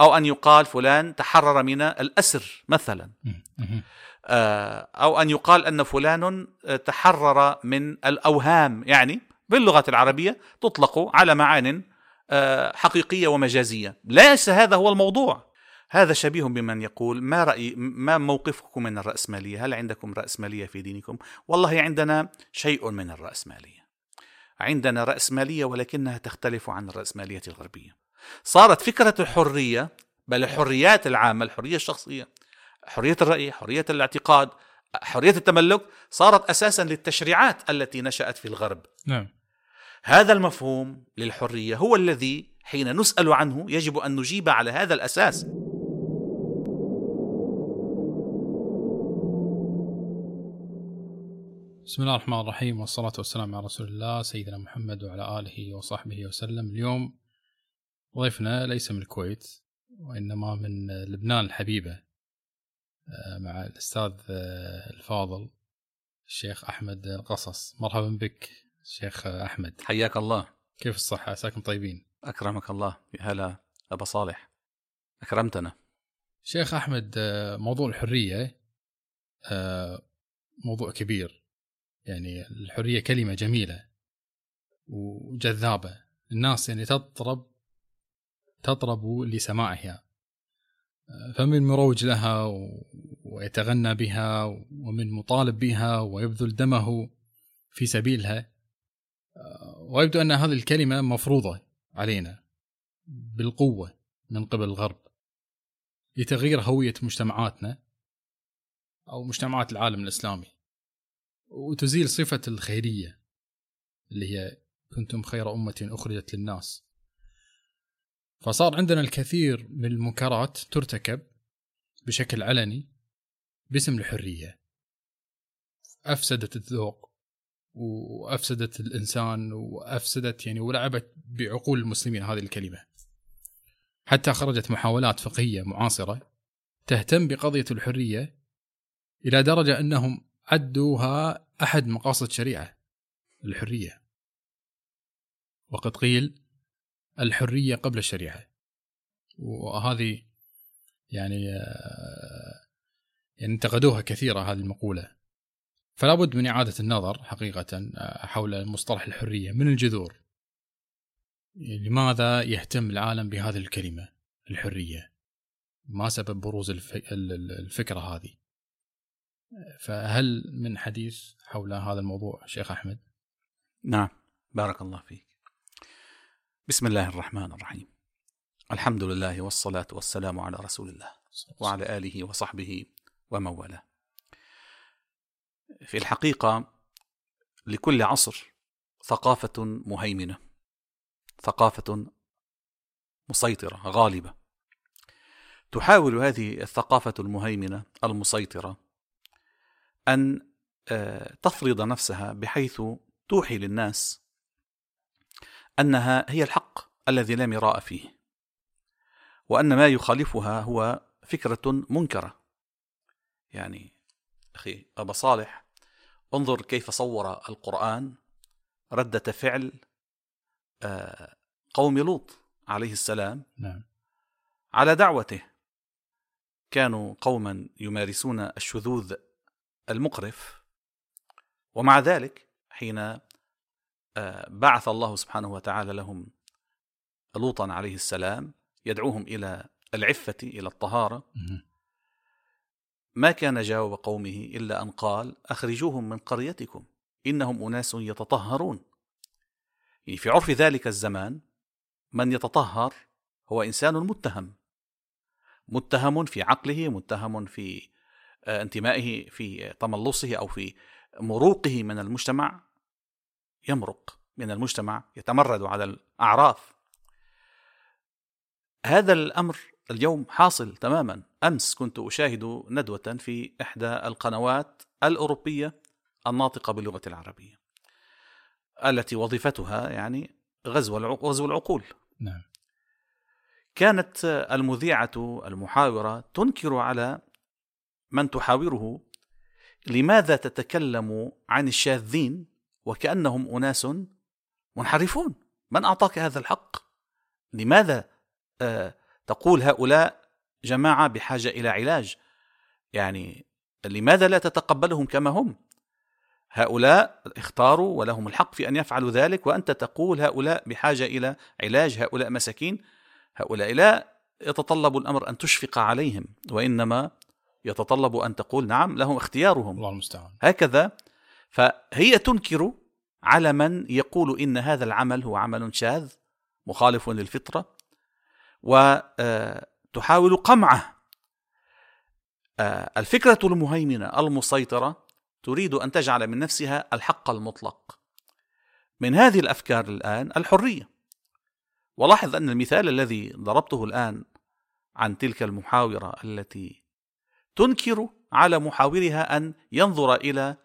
أو أن يقال فلان تحرر من الأسر مثلا. آه، أو أن يقال أن فلان تحرر من الأوهام. يعني باللغة العربية تطلق على معان آه، حقيقية ومجازية. ليس هذا هو الموضوع. هذا شبيه بمن يقول ما رأي ما موقفكم من الرأسمالية؟ هل عندكم رأسمالية في دينكم؟ والله عندنا شيء من الرأسمالية. عندنا رأسمالية ولكنها تختلف عن الرأسمالية الغربية. صارت فكرة الحرية بل الحريات العامة الحرية الشخصية حرية الرأي حرية الاعتقاد حرية التملك صارت أساسا للتشريعات التي نشأت في الغرب. نعم. هذا المفهوم للحرية هو الذي حين نسأل عنه يجب أن نجيب على هذا الأساس. بسم الله الرحمن الرحيم والصلاة والسلام على رسول الله سيدنا محمد وعلى آله وصحبه وسلم. اليوم ضيفنا ليس من الكويت وإنما من لبنان الحبيبة آه، مع الأستاذ آه، الفاضل الشيخ أحمد قصص مرحبا بك شيخ أحمد. حياك الله. كيف الصحة؟ عساكم طيبين. أكرمك الله. يا هلا أبا صالح. أكرمتنا. شيخ أحمد آه، موضوع الحرية موضوع كبير. يعني الحرية كلمة جميلة وجذابة. الناس يعني تطرب تطرب لسماعها. فمن مروج لها ويتغنى بها ومن مطالب بها ويبذل دمه في سبيلها. ويبدو أن هذه الكلمة مفروضة علينا بالقوة من قبل الغرب لتغيير هوية مجتمعاتنا أو مجتمعات العالم الإسلامي. وتزيل صفة الخيرية اللي هي كنتم خير أمة أخرجت للناس. فصار عندنا الكثير من المنكرات ترتكب بشكل علني باسم الحرية. أفسدت الذوق وأفسدت الإنسان وأفسدت يعني ولعبت بعقول المسلمين هذه الكلمة. حتى خرجت محاولات فقهية معاصرة تهتم بقضية الحرية إلى درجة أنهم عدوها أحد مقاصد الشريعة الحرية. وقد قيل الحرية قبل الشريعة. وهذه يعني يعني انتقدوها كثيرا هذه المقولة. فلا بد من إعادة النظر حقيقة حول مصطلح الحرية من الجذور. لماذا يهتم العالم بهذه الكلمة الحرية؟ ما سبب بروز الفكرة هذه؟ فهل من حديث حول هذا الموضوع شيخ أحمد؟ نعم بارك الله فيك. بسم الله الرحمن الرحيم. الحمد لله والصلاة والسلام على رسول الله وعلى آله وصحبه ومن والاه. في الحقيقة لكل عصر ثقافة مهيمنة ثقافة مسيطرة غالبة تحاول هذه الثقافة المهيمنة المسيطرة أن آه، تفرض نفسها بحيث توحي للناس أنها هي الحق الذي لا مراء فيه وأن ما يخالفها هو فكرة منكرة يعني أخي أبا صالح انظر كيف صور القرآن ردة فعل آه، قوم لوط عليه السلام نعم. على دعوته كانوا قوما يمارسون الشذوذ المقرف ومع ذلك حين بعث الله سبحانه وتعالى لهم لوطا عليه السلام يدعوهم إلى العفة إلى الطهارة. ما كان جواب قومه إلا أن قال أخرجوهم من قريتكم إنهم أناس يتطهرون. يعني في عرف ذلك الزمان من يتطهر هو إنسان متهم. متهم في عقله متهم في آه، انتمائه في تملصه أو في مروقه من المجتمع. يمرق من المجتمع يتمرد على الأعراف. هذا الأمر اليوم حاصل تماما. أمس كنت أشاهد ندوة في إحدى القنوات الأوروبية الناطقة باللغة العربية التي وظيفتها يعني غزو غزو العقول. نعم. كانت المذيعة المحاورة تنكر على من تحاوره لماذا تتكلم عن الشاذين وكأنهم أناس منحرفون. من أعطاك هذا الحق؟ لماذا آه، تقول هؤلاء جماعة بحاجة إلى علاج؟ يعني لماذا لا تتقبلهم كما هم؟ هؤلاء اختاروا ولهم الحق في أن يفعلوا ذلك وأنت تقول هؤلاء بحاجة إلى علاج هؤلاء مساكين. هؤلاء لا يتطلب الأمر أن تشفق عليهم وإنما يتطلب أن تقول نعم لهم اختيارهم. الله المستعان. هكذا فهي تنكر على من يقول إن هذا العمل هو عمل شاذ مخالف للفطرة وتحاول قمعه. آه، الفكرة المهيمنة المسيطرة تريد أن تجعل من نفسها الحق المطلق. من هذه الأفكار الآن الحرية. ولاحظ أن المثال الذي ضربته الآن عن تلك المحاورة التي تنكر على محاورها أن ينظر إلى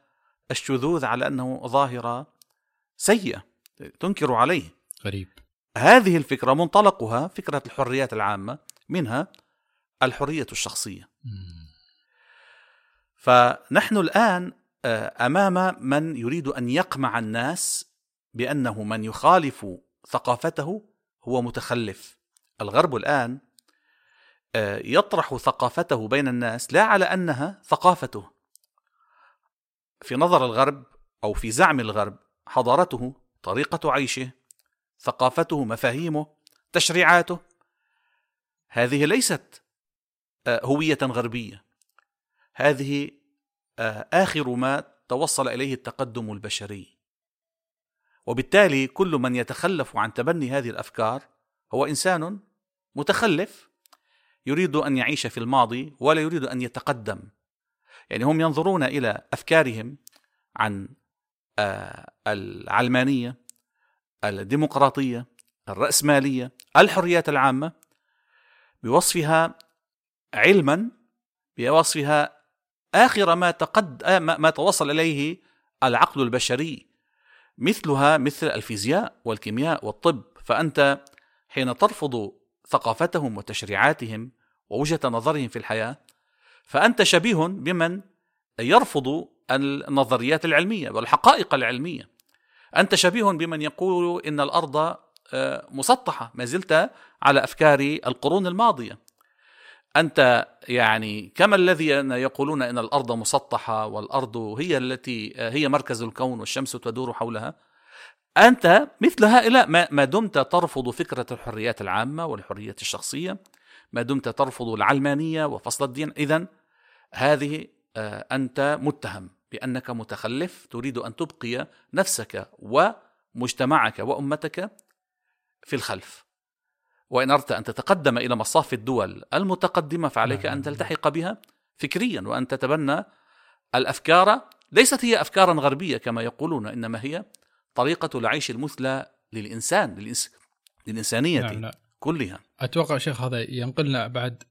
الشذوذ على أنه ظاهرة سيئة تنكر عليه. غريب. هذه الفكرة منطلقها فكرة الحريات العامة منها الحرية الشخصية. فنحن الآن آه، أمام من يريد أن يقمع الناس بأنه من يخالف ثقافته هو متخلف. الغرب الآن آه، يطرح ثقافته بين الناس لا على أنها ثقافته. في نظر الغرب أو في زعم الغرب حضارته طريقة عيشه ثقافته مفاهيمه تشريعاته هذه ليست آه، هوية غربية. هذه آه، آخر ما توصل إليه التقدم البشري. وبالتالي كل من يتخلف عن تبني هذه الأفكار هو إنسان متخلف يريد أن يعيش في الماضي ولا يريد أن يتقدم. يعني هم ينظرون إلى أفكارهم عن آه، العلمانية الديمقراطية الرأسمالية الحريات العامة بوصفها علما بوصفها آخر ما تقد آه، ما توصل إليه العقل البشري. مثلها مثل الفيزياء والكيمياء والطب. فأنت حين ترفض ثقافتهم وتشريعاتهم ووجهة نظرهم في الحياة فأنت شبيه بمن يرفض النظريات العلمية والحقائق العلمية. أنت شبيه بمن يقول إن الأرض آه، مسطحة ما زلت على أفكار القرون الماضية. أنت يعني كما الذين يقولون إن الأرض مسطحة والأرض هي التي آه، هي مركز الكون والشمس تدور حولها أنت مثل هؤلاء ما دمت ترفض فكرة الحريات العامة والحريه الشخصية. ما دمت ترفض العلمانية وفصل الدين. اذا هذه آه، أنت متهم بأنك متخلف تريد أن تبقي نفسك ومجتمعك وأمتك في الخلف. وإن أردت أن تتقدم إلى مصاف الدول المتقدمة فعليك أن تلتحق بها فكريا وأن تتبنى الأفكار. ليست هي افكارا غربية كما يقولون إنما هي طريقة العيش المثلى للإنسان للإنس... للإنسانية. نعم نعم. كلها. أتوقع شيخ هذا ينقلنا بعد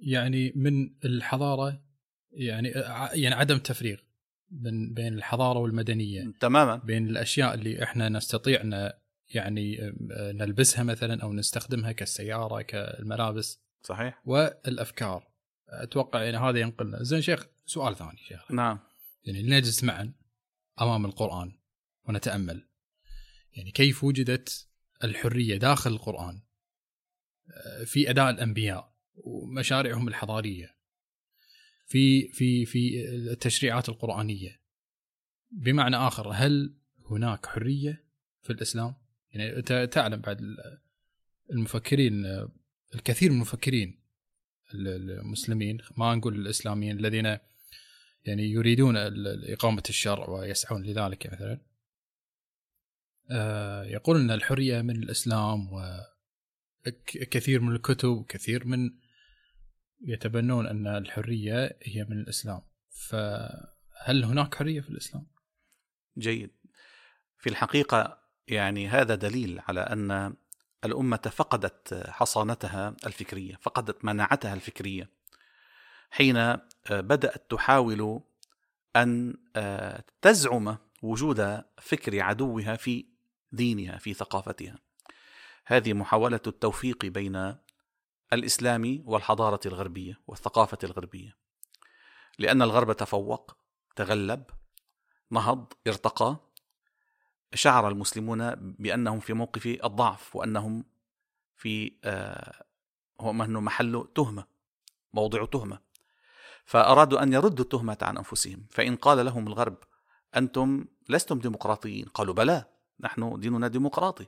يعني من الحضارة يعني يعني عدم تفريغ بين بين الحضارة والمدنية. تماما. بين الأشياء اللي إحنا نستطيع يعني نلبسها مثلا أو نستخدمها كالسيارة كالملابس. صحيح. والأفكار. أتوقع يعني هذا ينقلنا. زين شيخ سؤال ثاني شيخ. نعم. يعني لنجلس معا أمام القرآن ونتأمل. يعني كيف وجدت الحرية داخل القرآن؟ في أداء الأنبياء ومشاريعهم الحضارية في في في التشريعات القرآنية بمعنى آخر هل هناك حرية في الإسلام؟ يعني أنت تعلم بعد المفكرين الكثير من المفكرين المسلمين ما نقول الإسلاميين الذين يعني يريدون إقامة الشرع ويسعون لذلك مثلا آه، يقول أن الحرية من الإسلام وكثير من الكتب وكثير من يتبنون أن الحرية هي من الإسلام. فهل هناك حرية في الإسلام؟ جيد. في الحقيقة يعني هذا دليل على أن الأمة فقدت حصانتها الفكرية فقدت مناعتها الفكرية حين بدأت تحاول أن تزعم وجود فكر عدوها في دينها في ثقافتها. هذه محاولة التوفيق بين الاسلامي والحضارة الغربية والثقافة الغربية. لأن الغرب تفوق تغلب نهض ارتقى. شعر المسلمون بأنهم في موقف الضعف وأنهم في آه، هو أنه محله تهمة موضع تهمة. فأرادوا أن يردوا التهمة عن أنفسهم. فإن قال لهم الغرب أنتم لستم ديمقراطيين قالوا بلى نحن ديننا ديمقراطي.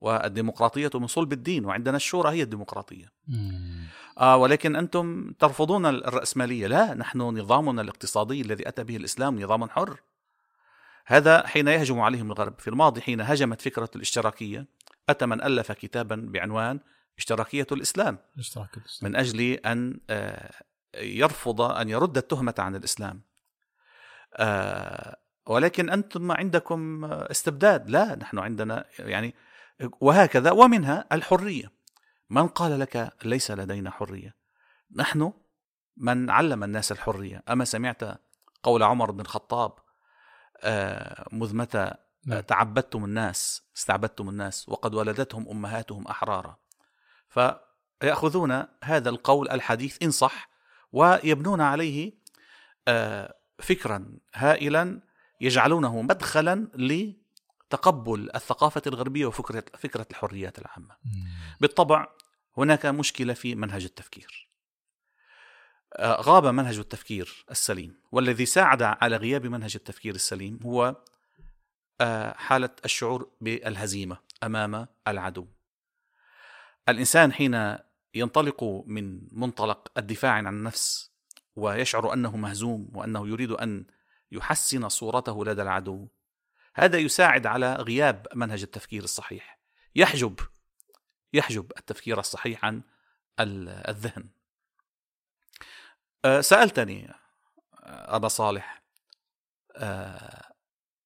والديمقراطية من صلب الدين وعندنا الشورى هي الديمقراطية. آه ولكن أنتم ترفضون الرأسمالية. لا نحن نظامنا الاقتصادي الذي أتى به الإسلام نظام حر. هذا حين يهجم عليهم الغرب. في الماضي حين هجمت فكرة الاشتراكية أتى من ألف كتابا بعنوان اشتراكية الإسلام. اشتراك الإسلام. من أجل أن آه، يرفض أن يرد التهمة عن الإسلام. آه، ولكن أنتم عندكم استبداد. لا نحن عندنا يعني وهكذا ومنها الحرية. من قال لك ليس لدينا حرية؟ نحن من علم الناس الحرية. أما سمعت قول عمر بن الخطاب آه، مذ متى نعم. تعبدتم الناس استعبدتم الناس وقد ولدتهم أمهاتهم أحرارا. فيأخذون هذا القول الحديث إن صح ويبنون عليه آه، فكرا هائلا يجعلونه مدخلا لتقبل الثقافة الغربية وفكرة فكرة الحريات العامة. بالطبع هناك مشكلة في منهج التفكير. آه، غاب منهج التفكير السليم. والذي ساعد على غياب منهج التفكير السليم هو آه، حالة الشعور بالهزيمة أمام العدو. الإنسان حين ينطلق من منطلق الدفاع عن النفس ويشعر أنه مهزوم وأنه يريد أن يحسن صورته لدى العدو هذا يساعد على غياب منهج التفكير الصحيح. يحجب يحجب التفكير الصحيح عن ال- الذهن. أه، سألتني أه، أبا صالح أه،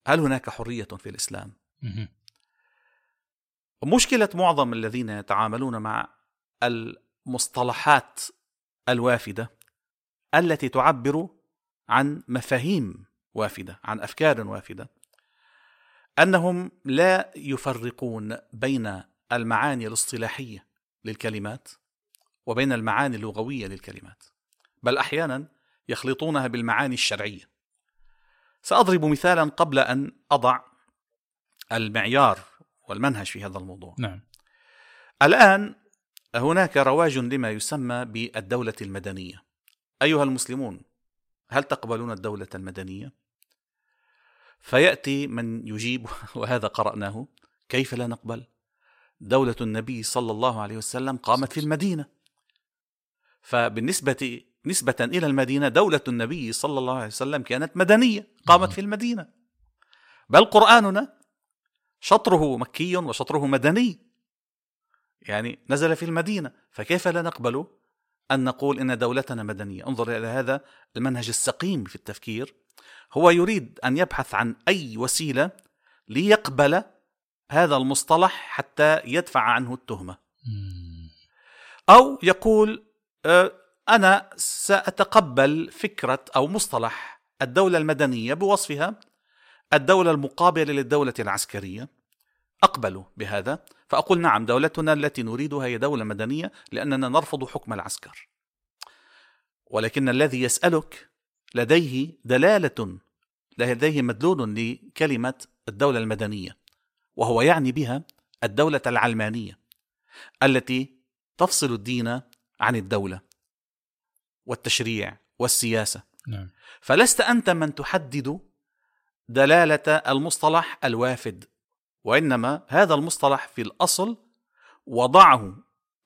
هل هناك حرية في الإسلام؟ مشكلة معظم الذين يتعاملون مع المصطلحات الوافدة التي تعبر عن مفاهيم وافدة عن أفكار وافدة. أنهم لا يفرقون بين المعاني الاصطلاحية للكلمات وبين المعاني اللغوية للكلمات بل أحيانا يخلطونها بالمعاني الشرعية. سأضرب مثالا قبل أن أضع المعيار والمنهج في هذا الموضوع. نعم. الآن هناك رواج لما يسمى بالدولة المدنية. أيها المسلمون هل تقبلون الدولة المدنية؟ فيأتي من يجيب وهذا قرأناه. كيف لا نقبل؟ دولة النبي صلى الله عليه وسلم قامت في المدينة. فبالنسبة نسبة إلى المدينة دولة النبي صلى الله عليه وسلم كانت مدنية قامت في المدينة. بل قرآننا شطره مكي وشطره مدني. يعني نزل في المدينة. فكيف لا نقبل أن نقول إن دولتنا مدنية؟ انظر إلى هذا المنهج السقيم في التفكير. هو يريد أن يبحث عن أي وسيلة ليقبل هذا المصطلح حتى يدفع عنه التهمة. مم. أو يقول آه، أنا سأتقبل فكرة أو مصطلح الدولة المدنية بوصفها الدولة المقابلة للدولة العسكرية. أقبل بهذا فأقول نعم دولتنا التي نريدها هي دولة مدنية لأننا نرفض حكم العسكر. ولكن الذي يسألك لديه دلالة لديه مدلول لكلمة الدولة المدنية وهو يعني بها الدولة العلمانية التي تفصل الدين عن الدولة والتشريع والسياسة. نعم. فلست أنت من تحدد دلالة المصطلح الوافد وإنما هذا المصطلح في الأصل وضعه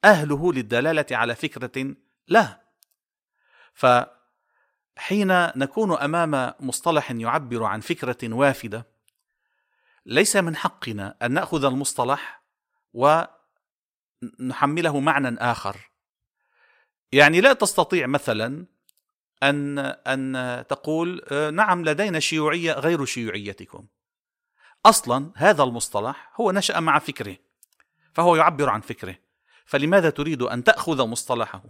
أهله للدلالة على فكرة له. فحين نكون أمام مصطلح يعبر عن فكرة وافدة ليس من حقنا أن نأخذ المصطلح ونحمله معنى آخر. يعني لا تستطيع مثلا أن أن تقول آه، نعم لدينا شيوعية غير شيوعيتكم. أصلا هذا المصطلح هو نشأ مع فكره فهو يعبر عن فكره. فلماذا تريد أن تأخذ مصطلحه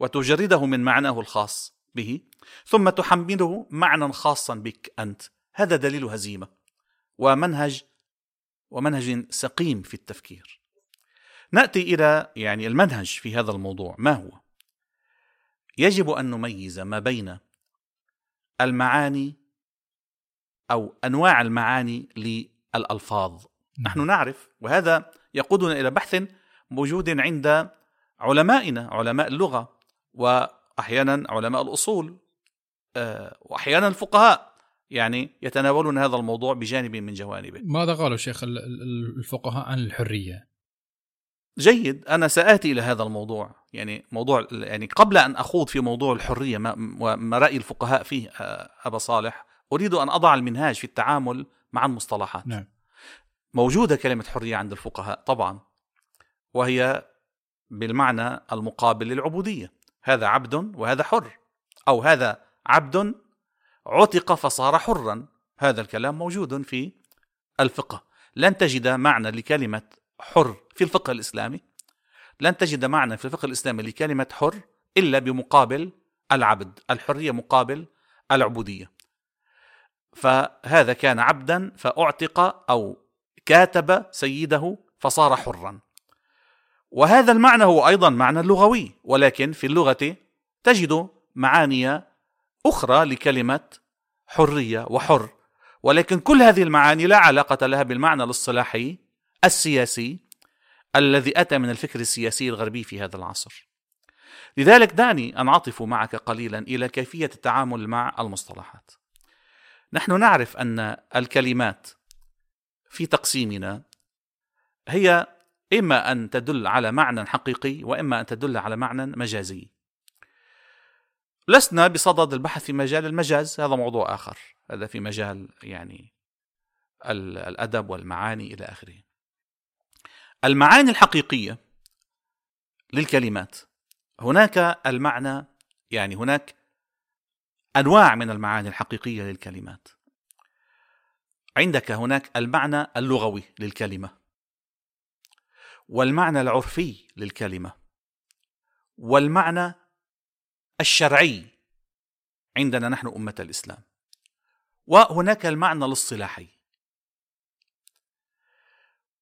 وتجرده من معناه الخاص؟ به ثم تحمله معنى خاصا بك أنت. هذا دليل هزيمة ومنهج ومنهج سقيم في التفكير. نأتي إلى يعني المنهج في هذا الموضوع. ما هو؟ يجب أن نميز ما بين المعاني أو أنواع المعاني للألفاظ. نحن نعرف وهذا يقودنا إلى بحث موجود عند علمائنا علماء اللغة وأحيانا علماء الأصول آه، وأحيانا الفقهاء يعني يتناولون هذا الموضوع بجانب من جوانبه. ماذا قالوا شيخ الفقهاء عن الحرية؟ جيد أنا سآتي إلى هذا الموضوع يعني موضوع يعني قبل أن أخوض في موضوع الحرية وما رأي الفقهاء فيه آه، أبا صالح أريد أن أضع المنهاج في التعامل مع المصطلحات. نعم. موجودة كلمة حرية عند الفقهاء طبعا وهي بالمعنى المقابل للعبودية. هذا عبد وهذا حر أو هذا عبد عتق فصار حرا. هذا الكلام موجود في الفقه. لن تجد معنى لكلمة حر في الفقه الإسلامي. لن تجد معنى في الفقه الإسلامي لكلمة حر إلا بمقابل العبد. الحرية مقابل العبودية. فهذا كان عبدا فأعتق أو كاتب سيده فصار حرا. وهذا المعنى هو أيضا معنى لغوي ولكن في اللغة تجد معاني أخرى لكلمة حرية وحر ولكن كل هذه المعاني لا علاقة لها بالمعنى الاصطلاحي السياسي الذي أتى من الفكر السياسي الغربي في هذا العصر. لذلك دعني انعطف معك قليلا إلى كيفية التعامل مع المصطلحات. نحن نعرف أن الكلمات في تقسيمنا هي إما أن تدل على معنى حقيقي وإما أن تدل على معنى مجازي. لسنا بصدد البحث في مجال المجاز هذا موضوع آخر. هذا في مجال يعني الأدب والمعاني إلى آخره. المعاني الحقيقية للكلمات. هناك المعنى يعني هناك أنواع من المعاني الحقيقية للكلمات. عندك هناك المعنى اللغوي للكلمة. والمعنى العرفي للكلمة والمعنى الشرعي عندنا نحن أمة الإسلام. وهناك المعنى الاصطلاحي.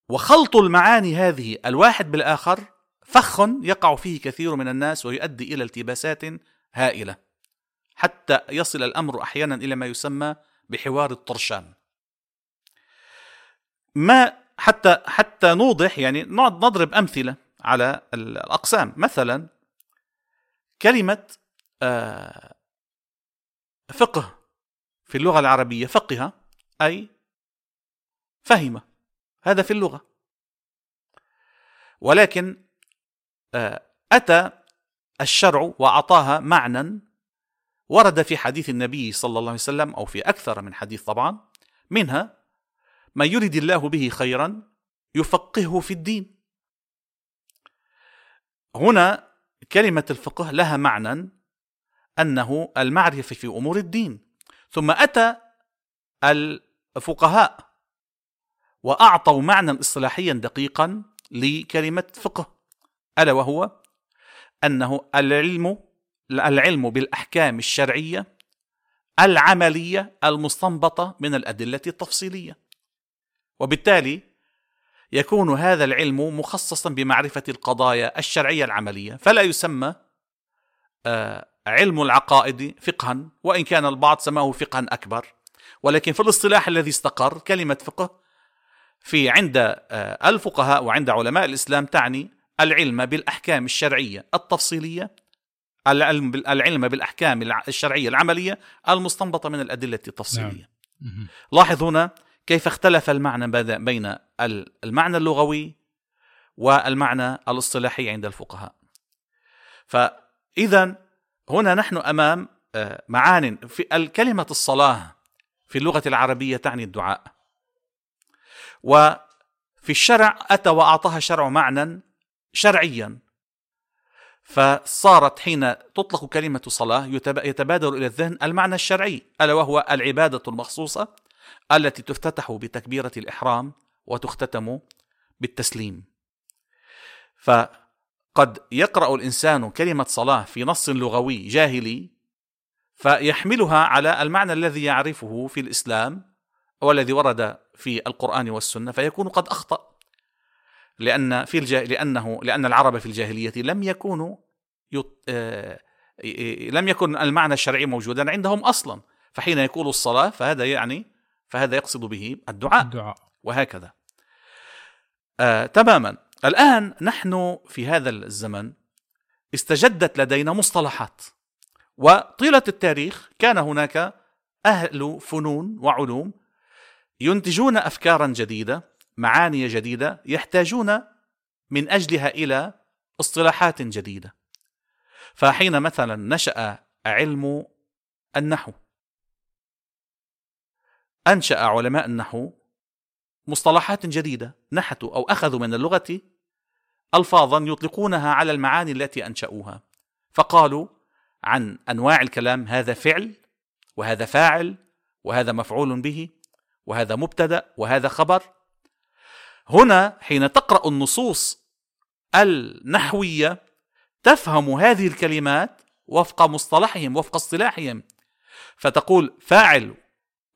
وخلط المعاني هذه الواحد بالآخر فخ يقع فيه كثير من الناس ويؤدي إلى التباسات هائلة حتى يصل الأمر أحيانا إلى ما يسمى بحوار الطرشان. ما حتى حتى نوضح يعني نضرب أمثلة على الأقسام. مثلا كلمة آه، فقه في اللغة العربية فقه أي فهم. هذا في اللغة. ولكن آه، أتى الشرع واعطاها معنى ورد في حديث النبي صلى الله عليه وسلم أو في أكثر من حديث طبعا منها من يرد الله به خيرا يفقهه في الدين. هنا كلمة الفقه لها معنى أنه المعرفة في أمور الدين. ثم أتى الفقهاء وأعطوا معنى اصطلاحيا دقيقا لكلمة فقه ألا وهو أنه العلم العلم بالأحكام الشرعية العملية المستنبطة من الأدلة التفصيلية. وبالتالي يكون هذا العلم مخصصا بمعرفة القضايا الشرعية العملية. فلا يسمى آه، علم العقائد فقها وإن كان البعض سماه فقها أكبر. ولكن في الاصطلاح الذي استقر كلمة فقه في عند آه، الفقهاء وعند علماء الإسلام تعني العلم بالأحكام الشرعية التفصيلية العلم العلم بالأحكام الشرعية العملية المستنبطة من الأدلة التفصيلية. نعم. لاحظ هنا كيف اختلف المعنى بين المعنى اللغوي والمعنى الاصطلاحي عند الفقهاء. فاذا هنا نحن أمام آه، معان. في الكلمة الصلاة في اللغة العربية تعني الدعاء. وفي الشرع أتى وأعطاها شرع معنى شرعيا. فصارت حين تطلق كلمة صلاة يتبادر إلى الذهن المعنى الشرعي ألا وهو العبادة المخصوصة التي تفتتح بتكبيرة الإحرام وتختتم بالتسليم. فقد يقرأ الإنسان كلمة صلاة في نص لغوي جاهلي فيحملها على المعنى الذي يعرفه في الإسلام والذي ورد في القرآن والسنة فيكون قد أخطأ. لأن في الجا... لأنه لأن العرب في الجاهلية لم يكونوا يط... آه... لم يكن المعنى الشرعي موجودا عندهم أصلا. فحين يقول الصلاة فهذا يعني فهذا يقصد به الدعاء, الدعاء. وهكذا. آه تماما. الآن نحن في هذا الزمن استجدت لدينا مصطلحات وطيلة التاريخ كان هناك أهل فنون وعلوم ينتجون افكارا جديدة معاني جديدة يحتاجون من أجلها إلى اصطلاحات جديدة. فحين مثلا نشأ علم النحو أنشأ علماء النحو مصطلحات جديدة نحتوا أو أخذوا من اللغة الفاظا يطلقونها على المعاني التي أنشأوها. فقالوا عن أنواع الكلام هذا فعل وهذا فاعل وهذا مفعول به وهذا مبتدأ وهذا خبر. هنا حين تقرأ النصوص النحوية تفهم هذه الكلمات وفق مصطلحهم وفق اصطلاحهم. فتقول فاعل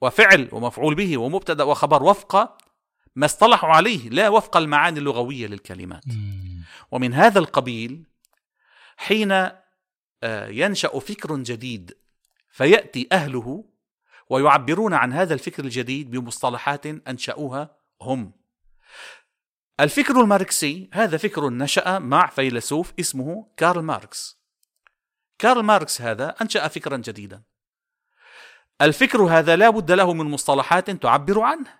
وفعل ومفعول به ومبتدأ وخبر وفق ما اصطلحوا عليه لا وفق المعاني اللغوية للكلمات. ومن هذا القبيل حين آه، ينشأ فكر جديد فيأتي أهله ويعبرون عن هذا الفكر الجديد بمصطلحات أنشأوها هم. الفكر الماركسي هذا فكر نشأ مع فيلسوف اسمه كارل ماركس. كارل ماركس هذا أنشأ فكرا جديدا. الفكر هذا لا بد له من مصطلحات تعبر عنه.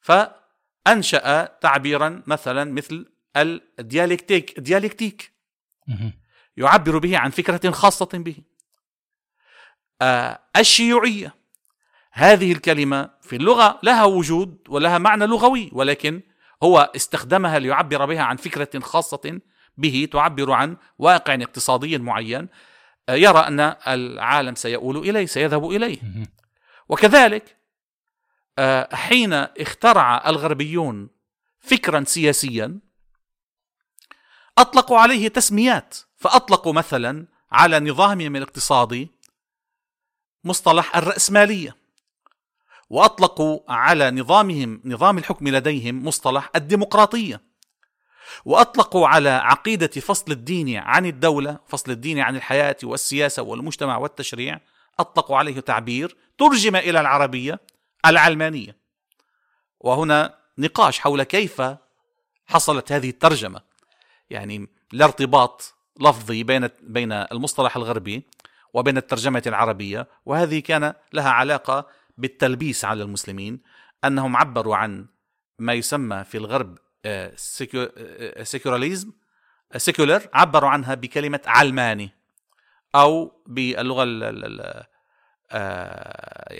فأنشأ تعبيرا مثلا مثل الديالكتيك ديالكتيك. يعبر به عن فكرة خاصة به. آه، الشيوعية. هذه الكلمة في اللغة لها وجود ولها معنى لغوي ولكن هو استخدمها ليعبر بها عن فكرة خاصة به تعبر عن واقع اقتصادي معين. يرى أن العالم سيؤول إليه سيذهب إليه. وكذلك آه، حين اخترع الغربيون فكرا سياسيا أطلقوا عليه تسميات. فأطلقوا مثلا على نظامهم الاقتصادي مصطلح الرأسمالية. وأطلقوا على نظامهم نظام الحكم لديهم مصطلح الديمقراطية. وأطلقوا على عقيدة فصل الدين عن الدولة فصل الدين عن الحياة والسياسة والمجتمع والتشريع أطلقوا عليه تعبير ترجم إلى العربية العلمانية. وهنا نقاش حول كيف حصلت هذه الترجمة. يعني لا ارتباط لفظي بين بين المصطلح الغربي وبين الترجمة العربية وهذه كان لها علاقة بالتلبيس على المسلمين أنهم عبروا عن ما يسمى في الغرب secularism secular عبروا عنها بكلمة علماني أو باللغة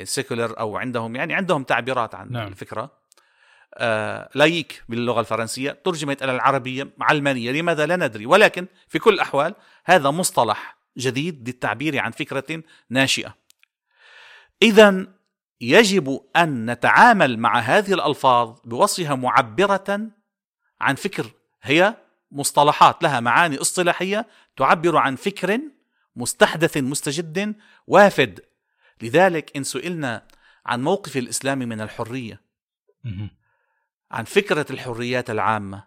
سيكولر أو عندهم يعني عندهم تعبيرات عن نعم. الفكرة. آه لايك باللغة الفرنسية ترجمت إلى العربية علمانية لماذا لا ندري؟ ولكن في كل الأحوال هذا مصطلح جديد للتعبير عن فكرة ناشئة. اذا يجب أن نتعامل مع هذه الألفاظ بوصفها معبرة عن فكر هي مصطلحات لها معاني اصطلاحية تعبر عن فكر مستحدث مستجد وافد. لذلك إن سئلنا عن موقف الإسلام من الحرية عن فكرة الحريات العامة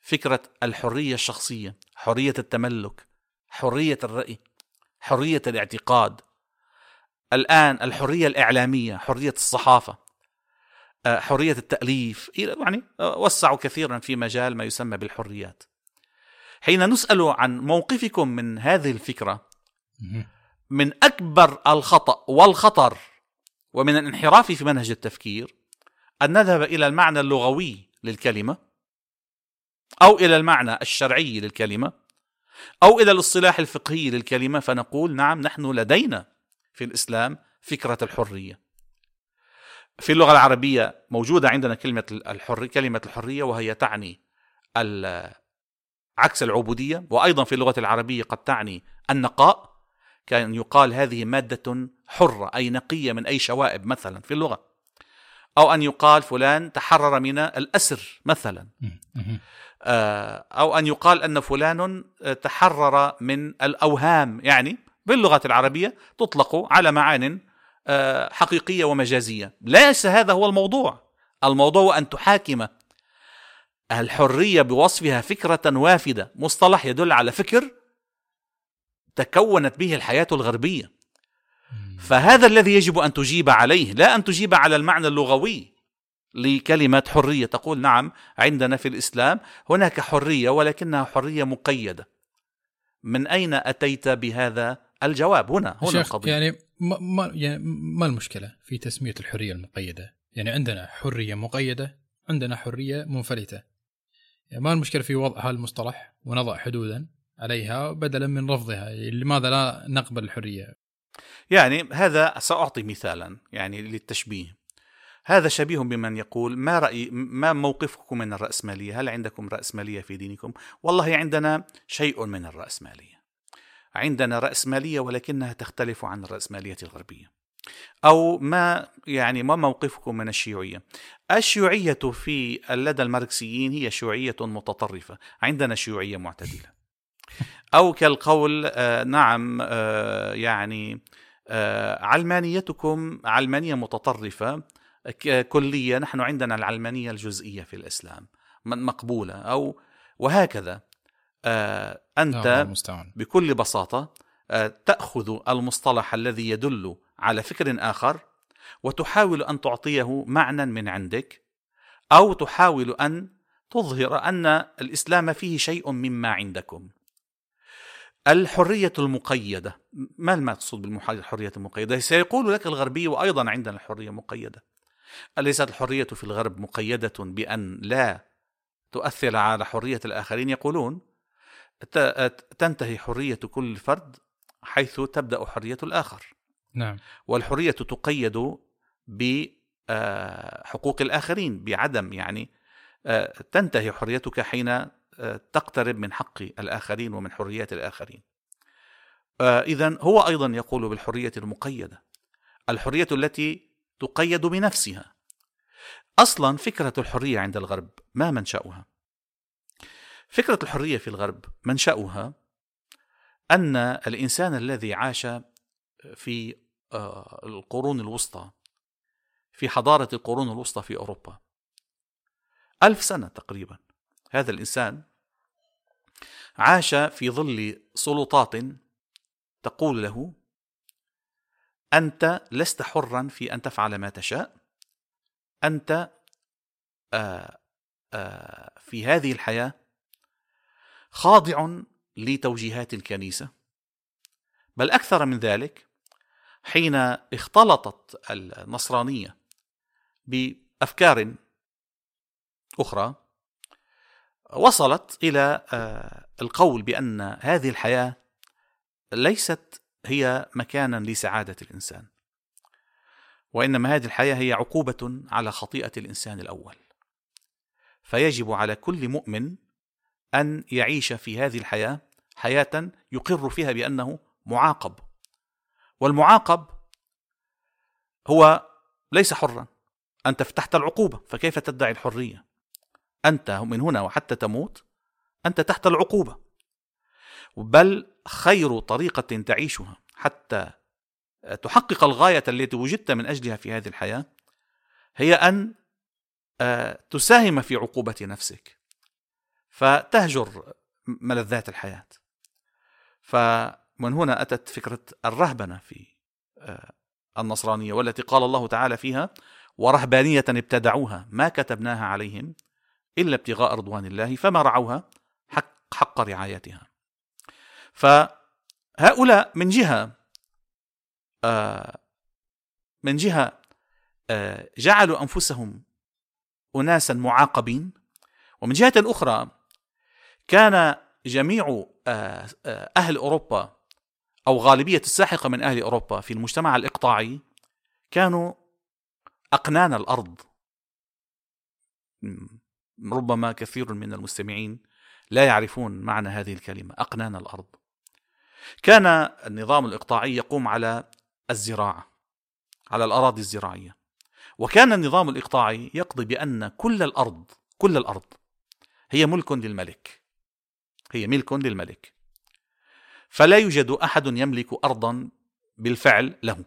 فكرة الحرية الشخصية حرية التملك حرية الرأي حرية الاعتقاد. الآن الحرية الإعلامية حرية الصحافة. حرية التأليف يعني آه، وسعوا كثيرا في مجال ما يسمى بالحريات. حين نسأل عن موقفكم من هذه الفكرة من أكبر الخطأ والخطر ومن الانحراف في منهج التفكير أن نذهب إلى المعنى اللغوي للكلمة أو إلى المعنى الشرعي للكلمة أو إلى الاصطلاح الفقهي للكلمة فنقول نعم نحن لدينا في الإسلام فكرة الحرية. في اللغة العربية موجودة عندنا كلمة الحر كلمة الحرية وهي تعني عكس العبودية وأيضا في اللغة العربية قد تعني النقاء. كان يقال هذه مادة حرة أي نقية من أي شوائب مثلا في اللغة. أو أن يقال فلان تحرر من الأسر مثلا. آه، أو أن يقال أن فلان تحرر من الأوهام. يعني باللغة العربية تطلق على معان آه، حقيقية ومجازية. ليس هذا هو الموضوع. الموضوع أن تحاكم الحرية بوصفها فكرة وافدة. مصطلح يدل على فكر تكونت به الحياة الغربية. فهذا الذي يجب أن تجيب عليه لا أن تجيب على المعنى اللغوي لكلمة حرية. تقول نعم عندنا في الإسلام هناك حرية ولكنها حرية مقيدة. من أين أتيت بهذا الجواب؟ هنا هنا القضية. يعني ما, ما يعني ما المشكلة في تسمية الحرية المقيدة؟ يعني عندنا حرية مقيدة عندنا حرية منفلتة. يعني ما المشكلة في وضع هالمصطلح ونضع حدودا عليها بدلا من رفضها لماذا لا نقبل الحرية يعني هذا سأعطي مثالا يعني للتشبيه هذا شبيه بمن يقول ما رأي ما موقفكم من الرأسمالية؟ هل عندكم رأسمالية في دينكم؟ والله عندنا شيء من الرأسمالية. عندنا رأسمالية ولكنها تختلف عن الرأسمالية الغربية. أو ما يعني ما موقفكم من الشيوعية؟ الشيوعية في لدى الماركسيين هي شيوعية متطرفة، عندنا شيوعية معتدلة. أو كالقول آه نعم آه يعني آه علمانيتكم علمانية متطرفة كلية نحن عندنا العلمانية الجزئية في الإسلام مقبولة أو وهكذا آه أنت بكل بساطة آه تأخذ المصطلح الذي يدل على فكر آخر وتحاول أن تعطيه معنى من عندك أو تحاول أن تظهر أن الإسلام فيه شيء مما عندكم. الحرية المقيدة. ما المقصود بالحرية المقيدة؟ سيقول لك الغربي وأيضا عندنا الحرية مقيدة. أليست الحرية في الغرب مقيدة بأن لا تؤثر على حرية الآخرين؟ يقولون تنتهي حرية كل فرد حيث تبدأ حرية الآخر. نعم. والحرية تقيد بحقوق الآخرين بعدم يعني تنتهي حريتك حين تقترب من حق الآخرين ومن حريات الآخرين. إذا هو أيضا يقول بالحرية المقيدة الحرية التي تقيد بنفسها. أصلا فكرة الحرية عند الغرب ما منشأها؟ فكرة الحرية في الغرب منشأها أن الإنسان الذي عاش في القرون الوسطى في حضارة القرون الوسطى في أوروبا ألف سنة تقريبا هذا الإنسان عاش في ظل سلطات تقول له أنت لست حرا في أن تفعل ما تشاء آآ آه، آه، في هذه الحياة خاضع لتوجيهات الكنيسة. بل أكثر من ذلك حين اختلطت النصرانية بأفكار أخرى وصلت إلى آه، القول بأن هذه الحياة ليست هي مكانا لسعادة الإنسان وإنما هذه الحياة هي عقوبة على خطيئة الإنسان الأول. فيجب على كل مؤمن أن يعيش في هذه الحياة حياة يقر فيها بأنه معاقب. والمعاقب هو ليس حرا. أنت تحت العقوبة فكيف تدعي الحرية؟ أنت من هنا وحتى تموت أنت تحت العقوبة. بل خير طريقة تعيشها حتى تحقق الغاية التي وجدت من أجلها في هذه الحياة هي أن آه، تساهم في عقوبة نفسك. فتهجر ملذات الحياة. فمن هنا أتت فكرة الرهبنة في آه، النصرانية والتي قال الله تعالى فيها ورهبانية ابتدعوها ما كتبناها عليهم إلا ابتغاء رضوان الله فما رعوها حق حق رعايتها. فهؤلاء من جهة آه، من جهة آه، جعلوا أنفسهم اناسا معاقبين. ومن جهة أخرى كان جميع آه، أهل أوروبا أو غالبية الساحقة من أهل أوروبا في المجتمع الإقطاعي كانوا أقنان الأرض. ربما كثير من المستمعين لا يعرفون معنى هذه الكلمة أقنان الأرض. كان النظام الإقطاعي يقوم على الزراعة على الأراضي الزراعية. وكان النظام الإقطاعي يقضي بأن كل الأرض كل الأرض هي ملك للملك. هي ملك للملك. فلا يوجد أحد يملك ارضا بالفعل له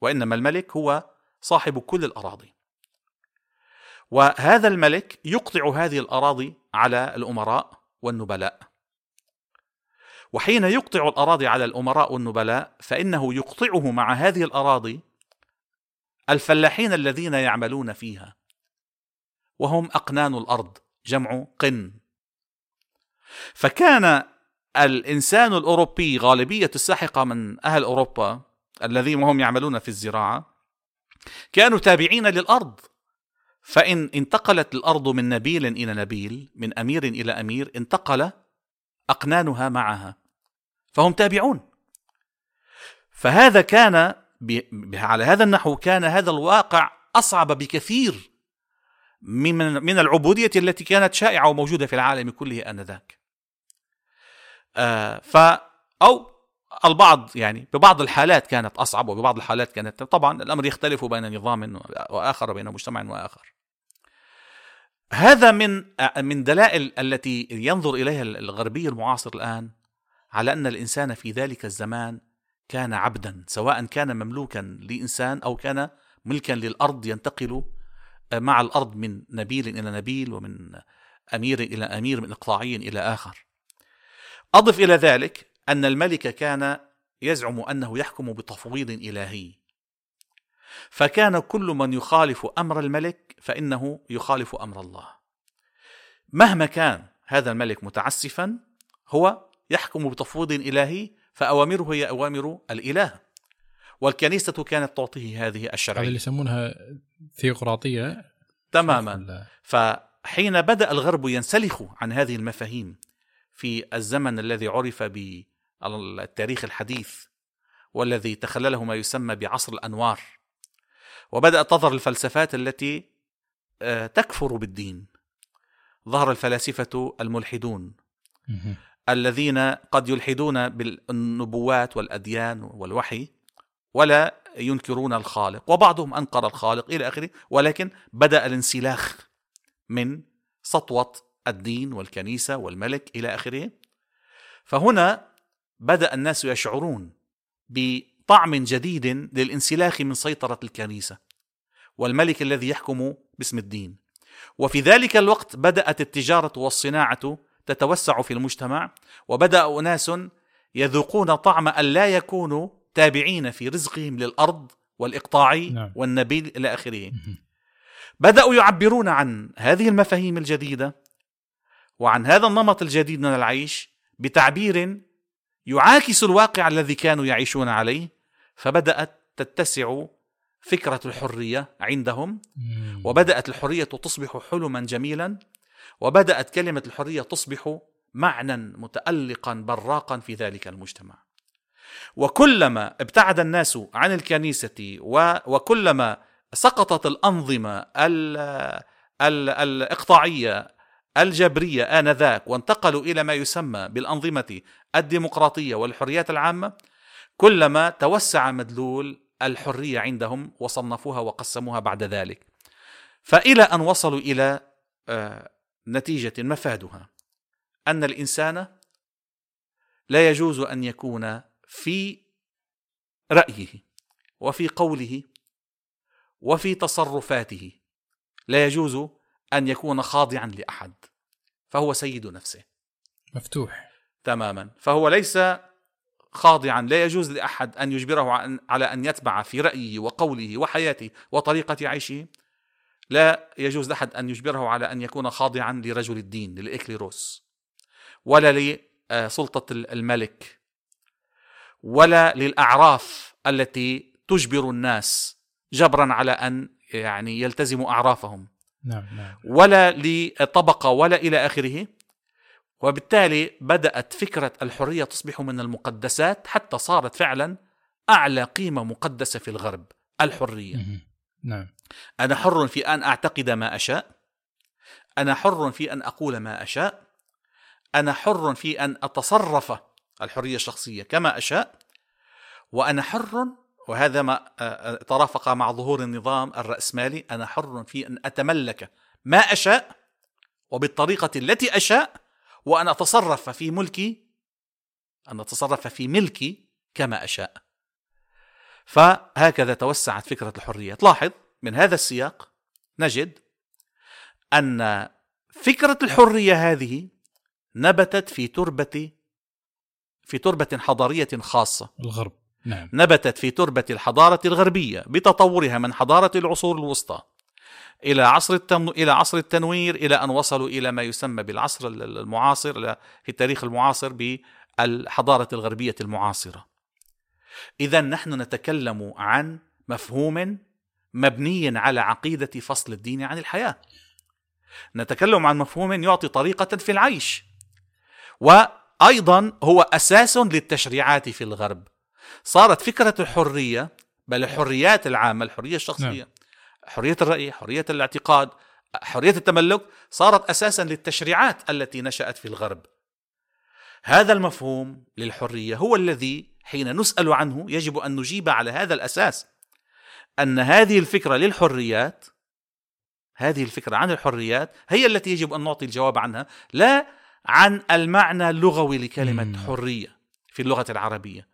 وإنما الملك هو صاحب كل الأراضي. وهذا الملك يقطع هذه الأراضي على الأمراء والنبلاء. وحين يقطع الأراضي على الأمراء والنبلاء فإنه يقطعه مع هذه الأراضي الفلاحين الذين يعملون فيها. وهم أقنان الأرض جمع قن. فكان الإنسان الأوروبي غالبية الساحقة من أهل أوروبا الذين هم يعملون في الزراعة كانوا تابعين للأرض. فإن انتقلت الأرض من نبيل إلى نبيل من أمير إلى أمير انتقل أقنانها معها. فهم تابعون. فهذا كان على هذا النحو كان هذا الواقع أصعب بكثير من من العبودية التي كانت شائعة وموجودة في العالم كله آنذاك. آه ف أو البعض يعني ببعض الحالات كانت أصعب وببعض الحالات كانت طبعا الأمر يختلف بين نظام وآخر وبين مجتمع وآخر. هذا من من دلائل التي ينظر إليها الغربي المعاصر الآن على أن الإنسان في ذلك الزمان كان عبدا سواء كان مملوكا لإنسان أو كان ملكا للأرض ينتقل مع الأرض من نبيل إلى نبيل ومن أمير إلى أمير من إقطاعي إلى آخر. أضف إلى ذلك أن الملك كان يزعم أنه يحكم بتفويض إلهي. فكان كل من يخالف أمر الملك فإنه يخالف أمر الله. مهما كان هذا الملك متعسفا هو يحكم بتفويض إلهي فأوامره هي أوامر الإله والكنيسة كانت تعطيه هذه الشرعية. اللي يسمونها ثيوقراطية. تماما. فحين بدأ الغرب ينسلخ عن هذه المفاهيم في الزمن الذي عرف بالتاريخ الحديث والذي تخلله ما يسمى بعصر الأنوار وبدأت تظهر الفلسفات التي آه، تكفر بالدين. ظهر الفلاسفة الملحدون الذين قد يلحدون بالنبوات والأديان والوحي ولا ينكرون الخالق. وبعضهم أنكر الخالق إلى آخره ولكن بدأ الانسلاخ من سطوة الدين والكنيسة والملك إلى آخره. فهنا بدأ الناس يشعرون بطعم جديد للانسلاخ من سيطرة الكنيسة والملك الذي يحكم باسم الدين. وفي ذلك الوقت بدأت التجارة والصناعة تتوسع في المجتمع وبدأ أناس يذوقون طعم أن لا يكونوا تابعين في رزقهم للأرض والاقطاعي نعم. والنبيل إلى آخره. بدأوا يعبرون عن هذه المفاهيم الجديدة وعن هذا النمط الجديد من العيش بتعبير يعاكس الواقع الذي كانوا يعيشون عليه فبدأت تتسع فكرة الحرية عندهم وبدأت الحرية تصبح حلما جميلا وبدأت كلمة الحرية تصبح معنى متألقا براقا في ذلك المجتمع. وكلما ابتعد الناس عن الكنيسة وكلما سقطت الأنظمة الإقطاعية الجبرية آنذاك وانتقلوا إلى ما يسمى بالأنظمة الديمقراطية والحريات العامة كلما توسع مدلول الحرية عندهم وصنفوها وقسموها بعد ذلك. فإلى أن وصلوا إلى آه، نتيجة مفادها أن الإنسان لا يجوز أن يكون في رأيه وفي قوله وفي تصرفاته. لا يجوز أن يكون خاضعا لأحد فهو سيد نفسه. مفتوح. تماما. فهو ليس خاضعا لا يجوز لأحد أن يجبره على أن يتبع في رأيه وقوله وحياته وطريقة عيشه. لا يجوز لأحد أن يجبره على أن يكون خاضعا لرجل الدين للإكليروس ولا لسلطة الملك. ولا للأعراف التي تجبر الناس جبرا على أن يعني يلتزموا أعرافهم. نعم نعم. ولا لطبقة ولا إلى آخره. وبالتالي بدأت فكرة الحرية تصبح من المقدسات حتى صارت فعلا أعلى قيمة مقدسة في الغرب الحرية. نعم. أنا حر في أن أعتقد ما أشاء. أنا حر في أن أقول ما أشاء. أنا حر في أن أتصرف الحرية الشخصية كما أشاء وأنا حر وهذا ما ترافق مع ظهور النظام الرأسمالي أنا حر في أن أتملك ما أشاء وبالطريقة التي أشاء وأن أتصرف في ملكي أن أتصرف في ملكي كما أشاء. فهكذا توسعت فكرة الحرية. تلاحظ من هذا السياق نجد أن فكرة الحرية هذه نبتت في تربة في تربة حضارية خاصة. الغرب. نعم. نبتت في تربة الحضارة الغربية بتطورها من حضارة العصور الوسطى إلى عصر التم... إلى عصر التنوير إلى أن وصلوا إلى ما يسمى بالعصر المعاصر في التاريخ المعاصر الحضاره الغربية المعاصرة. إذا نحن نتكلم عن مفهوم مبني على عقيدة فصل الدين عن الحياة. نتكلم عن مفهوم يعطي طريقة في العيش. وأيضا هو أساس للتشريعات في الغرب صارت فكرة الحرية بل الحريات العامة الحرية الشخصية نعم. حرية الرأي حرية الاعتقاد حرية التملك صارت أساسا للتشريعات التي نشأت في الغرب هذا المفهوم للحرية هو الذي حين نسأل عنه يجب أن نجيب على هذا الأساس أن هذه الفكرة للحريات هذه الفكرة عن الحريات هي التي يجب أن نعطي الجواب عنها لا عن المعنى اللغوي لكلمة حرية في اللغة العربية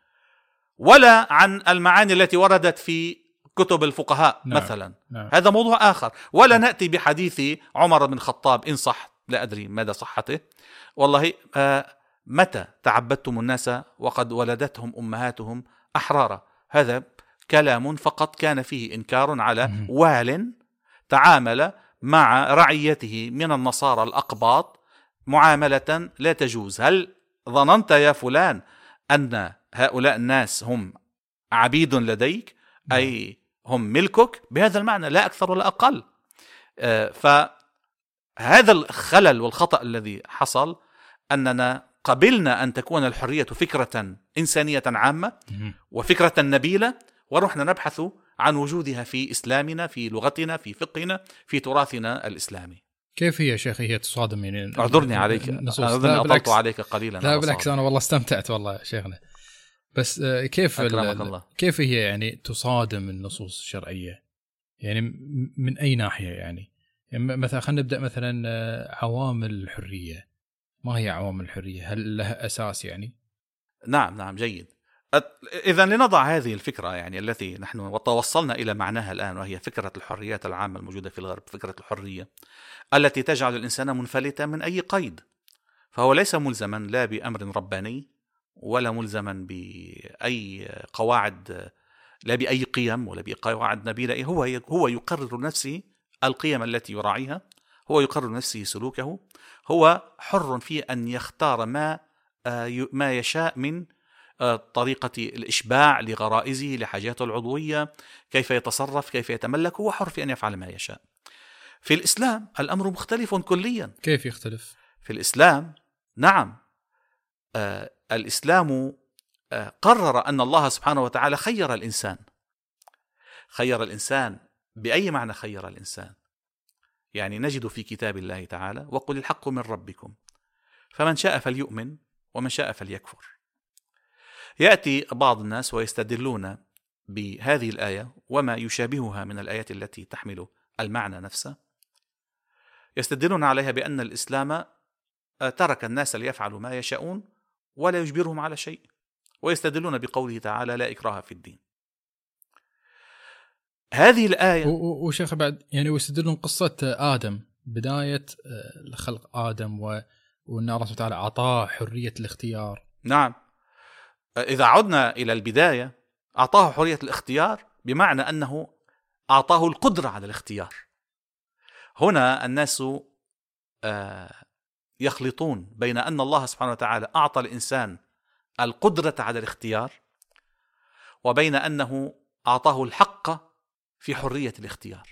ولا عن المعاني التي وردت في كتب الفقهاء نعم. مثلا. نعم. هذا موضوع آخر. ولا نأتي بحديث عمر بن الخطاب إن صح لا أدري مدى صحته. والله آه متى تعبدتم الناس وقد ولدتهم أمهاتهم أحرارا؟ هذا كلام فقط كان فيه إنكار على وال تعامل مع رعيته من النصارى الأقباط معاملة لا تجوز. هل ظننت يا فلان أن هؤلاء الناس هم عبيد لديك؟ أي هم ملكك؟ بهذا المعنى لا أكثر ولا أقل. آه، فهذا الخلل والخطأ الذي حصل أننا قبلنا أن تكون الحرية فكرة إنسانية عامة وفكرة نبيلة ورحنا نبحث عن وجودها في إسلامنا في لغتنا في فقهنا في تراثنا الإسلامي. كيف هي شيخي هي تصادم يعني؟ أعذرني عليك. أعذرني اطلت عليك قليلا لا بالعكس أنا والله استمتعت والله شيخنا. بس آه، كيف الله. كيف هي يعني تصادم النصوص الشرعية؟ يعني من أي ناحية يعني, يعني مثلا خلينا نبدأ مثلا آه، عوامل الحرية. ما هي عوامل الحرية؟ هل لها أساس يعني؟ نعم نعم جيد. اذا لنضع هذه الفكرة يعني التي نحن توصلنا إلى معناها الآن وهي فكرة الحريات العامة الموجودة في الغرب فكرة الحرية التي تجعل الإنسان منفلتا من أي قيد. فهو ليس ملزما لا بأمر رباني ولا ملزما بأي قواعد لا بأي قيم ولا بقواعد نبيلة. هو هو يقرر نفسه القيم التي يراعيها هو يقرر نفسه سلوكه هو حر في أن يختار ما آه، ما يشاء من طريقة الإشباع لغرائزه لحاجاته العضوية كيف يتصرف كيف يتملك هو حر في أن يفعل ما يشاء. في الإسلام الأمر مختلف كليا. كيف يختلف؟ في الإسلام نعم آه الإسلام آه قرر أن الله سبحانه وتعالى خير الإنسان. خير الإنسان بأي معنى خير الإنسان؟ يعني نجد في كتاب الله تعالى وقل الحق من ربكم فمن شاء فليؤمن ومن شاء فليكفر. يأتي بعض الناس ويستدلون بهذه الآية وما يشابهها من الآيات التي تحمل المعنى نفسه. يستدلون عليها بأن الإسلام ترك الناس ليفعلوا ما يشاءون ولا يجبرهم على شيء ويستدلون بقوله تعالى لا إكراه في الدين. هذه الآية وشيخ بعد يعني ويستدلون قصة آدم بداية آه، خلق آدم و وأن الله سبحانه وتعالى أعطاه حرية الاختيار. نعم. إذا عدنا إلى البداية أعطاه حرية الاختيار بمعنى أنه أعطاه القدرة على الاختيار. هنا الناس آه، يخلطون بين أن الله سبحانه وتعالى أعطى الإنسان القدرة على الاختيار وبين أنه أعطاه الحق في حرية الاختيار.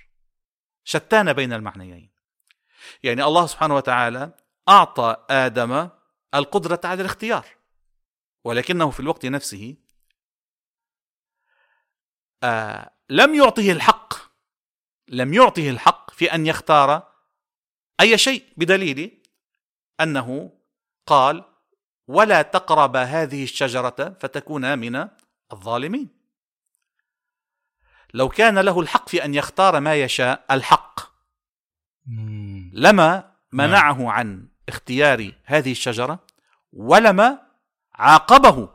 شتان بين المعنيين. يعني الله سبحانه وتعالى أعطى آدم القدرة على الاختيار. ولكنه في الوقت نفسه آه لم يعطه الحق لم يعطه الحق في أن يختار أي شيء بدليل أنه قال ولا تقرب هذه الشجرة فتكونا من الظالمين. لو كان له الحق في أن يختار ما يشاء الحق لما منعه عن اختيار هذه الشجرة ولما عاقبه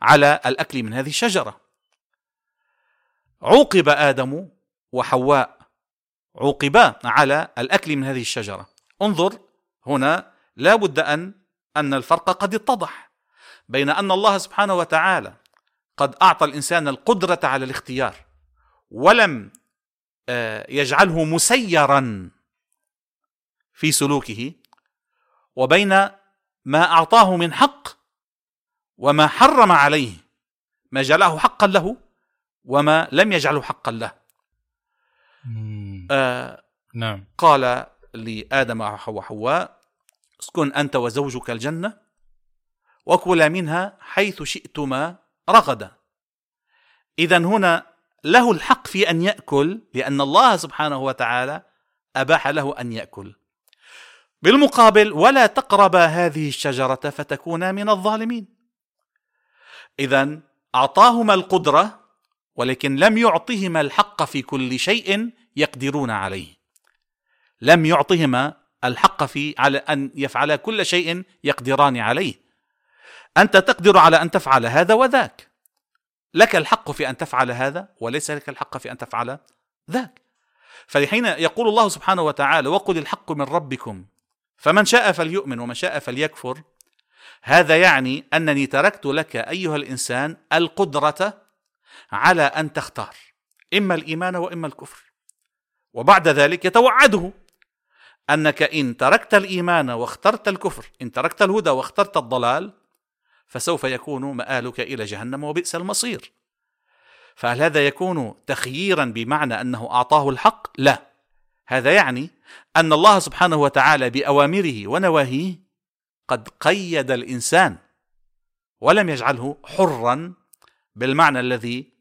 على الأكل من هذه الشجرة. عوقب آدم وحواء عوقبا على الأكل من هذه الشجرة. انظر هنا لا بد أن أن الفرق قد اتضح بين أن الله سبحانه وتعالى قد أعطى الإنسان القدرة على الاختيار ولم آه، يجعله مسيرا في سلوكه وبين ما أعطاه من حق وما حرم عليه ما جعله حقا له وما لم يجعله حقا له. آه نعم. قال لآدم وحواء اسكن أنت وزوجك الجنة وكلا منها حيث شئتما رغدا. إذا هنا له الحق في أن يأكل لأن الله سبحانه وتعالى أباح له أن يأكل. بالمقابل ولا تقربا هذه الشجرة فتكونا من الظالمين. إذا أعطاهما القدرة ولكن لم يعطهما الحق في كل شيء يقدرون عليه. لم يعطهما الحق في على أن يفعلا كل شيء يقدران عليه. أنت تقدر على أن تفعل هذا وذاك. لك الحق في أن تفعل هذا وليس لك الحق في أن تفعل ذاك. فحين يقول الله سبحانه وتعالى وقل الحق من ربكم فمن شاء فليؤمن ومن شاء فليكفر. هذا يعني أنني تركت لك أيها الإنسان القدرة على أن تختار إما الإيمان وإما الكفر. وبعد ذلك يتوعده أنك إن تركت الإيمان واخترت الكفر إن تركت الهدى واخترت الضلال فسوف يكون مآلك إلى جهنم وبئس المصير. فهل هذا يكون تخييرا بمعنى أنه أعطاه الحق؟ لا. هذا يعني أن الله سبحانه وتعالى بأوامره ونواهيه قد قيد الإنسان ولم يجعله حرا بالمعنى الذي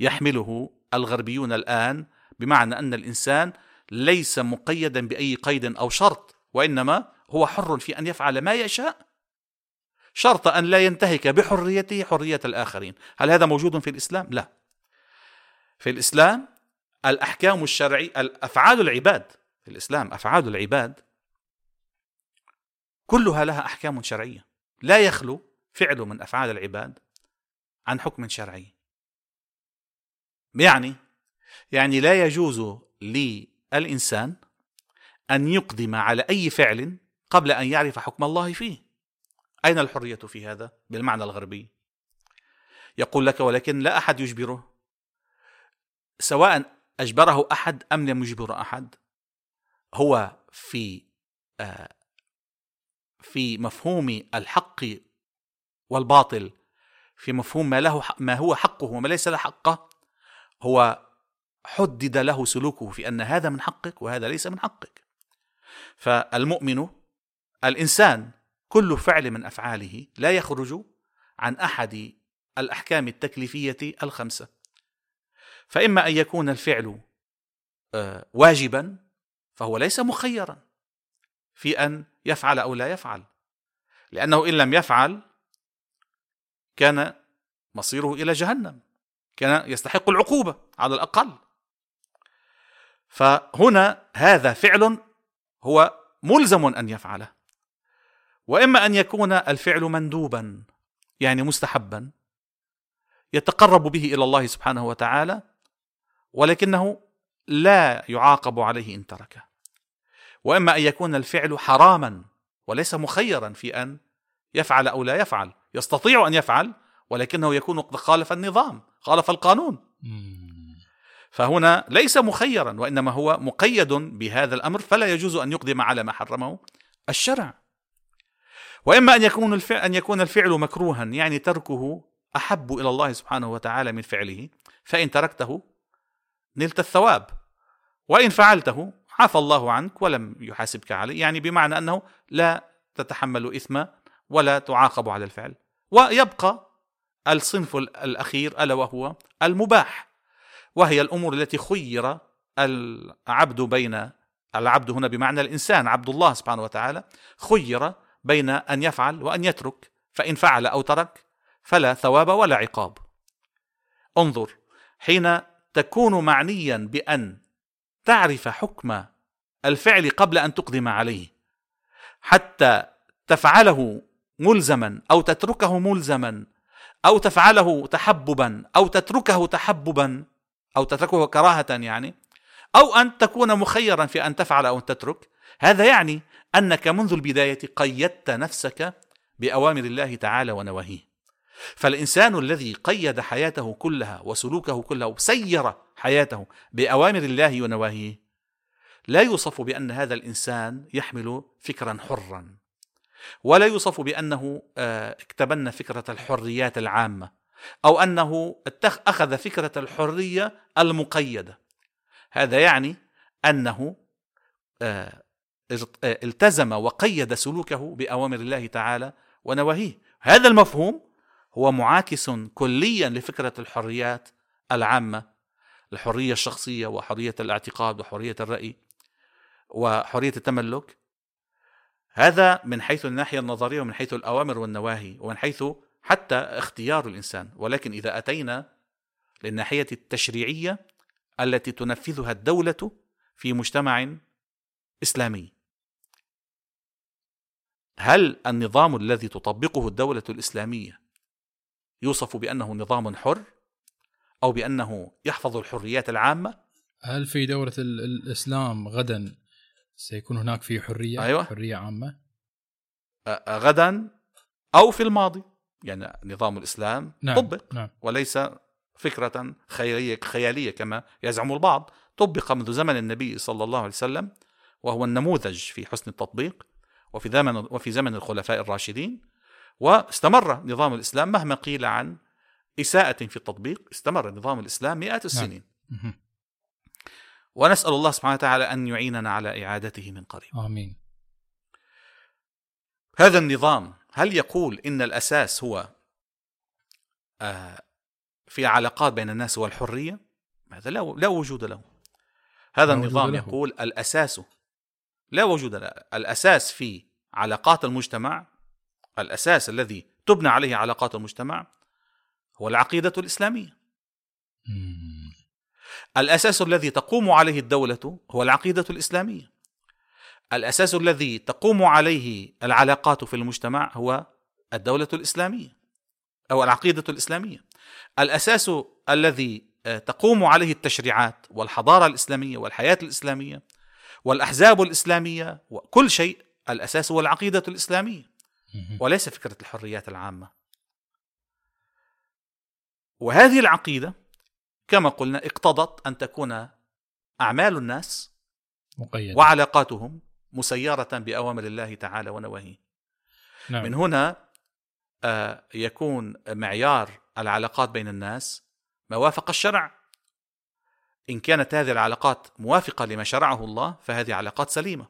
يحمله الغربيون الآن بمعنى أن الإنسان ليس مقيدا بأي قيد أو شرط وإنما هو حر في أن يفعل ما يشاء. شرط أن لا ينتهك بحريته حرية الآخرين. هل هذا موجود في الإسلام؟ لا. في الإسلام الأحكام الشرعية افعال العباد في الإسلام أفعال العباد كلها لها أحكام شرعية. لا يخلو فعل من أفعال العباد عن حكم شرعي. يعني يعني لا يجوز للإنسان أن يقدم على أي فعل قبل أن يعرف حكم الله فيه. أين الحرية في هذا؟ بالمعنى الغربي. يقول لك ولكن لا أحد يجبره. سواء أجبره أحد أم لم يجبر أحد هو في آه، في مفهوم الحق والباطل في مفهوم ما له ما هو حقه وما ليس له حقه هو حدد له سلوكه في أن هذا من حقك وهذا ليس من حقك. فالمؤمن الإنسان كل فعل من أفعاله لا يخرج عن أحد الأحكام التكليفية الخمسة. فإما أن يكون الفعل آه، واجبا فهو ليس مخيرا في أن يفعل أو لا يفعل. لأنه إن لم يفعل كان مصيره إلى جهنم كان يستحق العقوبة على الأقل. فهنا هذا فعل هو ملزم أن يفعله. وإما أن يكون الفعل مندوبا يعني مستحبا يتقرب به إلى الله سبحانه وتعالى ولكنه لا يعاقب عليه إن تركه. وإما أن يكون الفعل حراما وليس مخيرا في أن يفعل أو لا يفعل يستطيع أن يفعل ولكنه يكون قد خالف النظام خالف القانون. فهنا ليس مخيرا وإنما هو مقيد بهذا الأمر فلا يجوز أن يقدم على ما حرمه الشرع. وإما أن يكون الفعل أن يكون الفعل مكروها يعني تركه أحب إلى الله سبحانه وتعالى من فعله فإن تركته نلت الثواب وإن فعلته عفى الله عنك ولم يحاسبك عليه يعني بمعنى أنه لا تتحمل إثم ولا تعاقب على الفعل. ويبقى الصنف الأخير ألا وهو المباح وهي الأمور التي خير العبد بين العبد هنا بمعنى الإنسان عبد الله سبحانه وتعالى خير بين أن يفعل وأن يترك فإن فعل أو ترك فلا ثواب ولا عقاب. انظر حين تكون معنيا بأن تعرف حكم الفعل قبل أن تقدم عليه. حتى تفعله ملزما أو تتركه ملزما أو تفعله تحببا أو تتركه تحببا أو تتركه كراهة يعني أو أن تكون مخيرا في أن تفعل أو ان تترك هذا يعني أنك منذ البداية قيدت نفسك بأوامر الله تعالى ونواهيه. فالإنسان الذي قيد حياته كلها وسلوكه كله وسير حياته بأوامر الله ونواهيه لا يوصف بأن هذا الإنسان يحمل فكرا حرا ولا يوصف بأنه آه، اكتبن فكرة الحريات العامة أو أنه أخذ فكرة الحرية المقيدة. هذا يعني أنه آه، آه، التزم وقيد سلوكه بأوامر الله تعالى ونواهيه. هذا المفهوم هو معاكس كليا لفكرة الحريات العامة الحرية الشخصية وحرية الاعتقاد وحرية الرأي. وحرية التملك. هذا من حيث الناحية النظرية ومن حيث الأوامر والنواهي ومن حيث حتى اختيار الإنسان. ولكن إذا أتينا للناحية التشريعية التي تنفذها الدولة في مجتمع إسلامي. هل النظام الذي تطبقه الدولة الإسلامية يوصف بأنه نظام حر أو بأنه يحفظ الحريات العامة؟ هل في دولة الإسلام غدا سيكون هناك في حرية أيوة. حرية عامة غدا أو في الماضي يعني نظام الإسلام نعم. طبق نعم. وليس فكرة خياليه خيالية كما يزعم البعض طبق منذ زمن النبي صلى الله عليه وسلم وهو النموذج في حسن التطبيق وفي زمن وفي زمن الخلفاء الراشدين واستمر نظام الإسلام مهما قيل عن إساءة في التطبيق استمر نظام الإسلام مئات السنين نعم. ونسأل الله سبحانه وتعالى أن يعيننا على إعادته من قريب. آمين. هذا النظام هل يقول إن الأساس هو آه، في علاقات بين الناس هو الحريه هذا لا لا وجود له. هذا النظام يقول الأساس لا وجود له. الأساس في علاقات المجتمع الأساس الذي تبنى عليه علاقات المجتمع هو العقيدة الإسلامية. الأساس الذي تقوم عليه الدولة هو العقيدة الإسلامية. الأساس الذي تقوم عليه العلاقات في المجتمع هو الدولة الإسلامية أو العقيدة الإسلامية. الأساس الذي آه، تقوم عليه التشريعات والحضارة الإسلامية والحياة الإسلامية والأحزاب الإسلامية وكل شيء الأساس هو العقيدة الإسلامية. وليس فكرة الحريات العامة. وهذه العقيدة كما قلنا اقتضت أن تكون أعمال الناس مقيدة. وعلاقاتهم مسيرة بأوامر الله تعالى ونواهيه. نعم. من هنا آه، يكون معيار العلاقات بين الناس ما وافق الشرع. إن كانت هذه العلاقات موافقة لما شرعه الله فهذه علاقات سليمة.